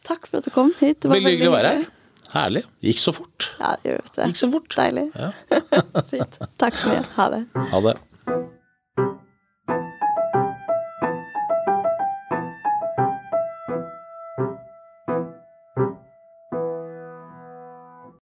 Takk for at du kom hit.
Det var veldig hyggelig å være her. Herlig. Gikk så fort.
Ja, det gjør det.
Gikk så fort.
Deilig. Ja. Fint. Takk så mye. Ha det.
Ha det.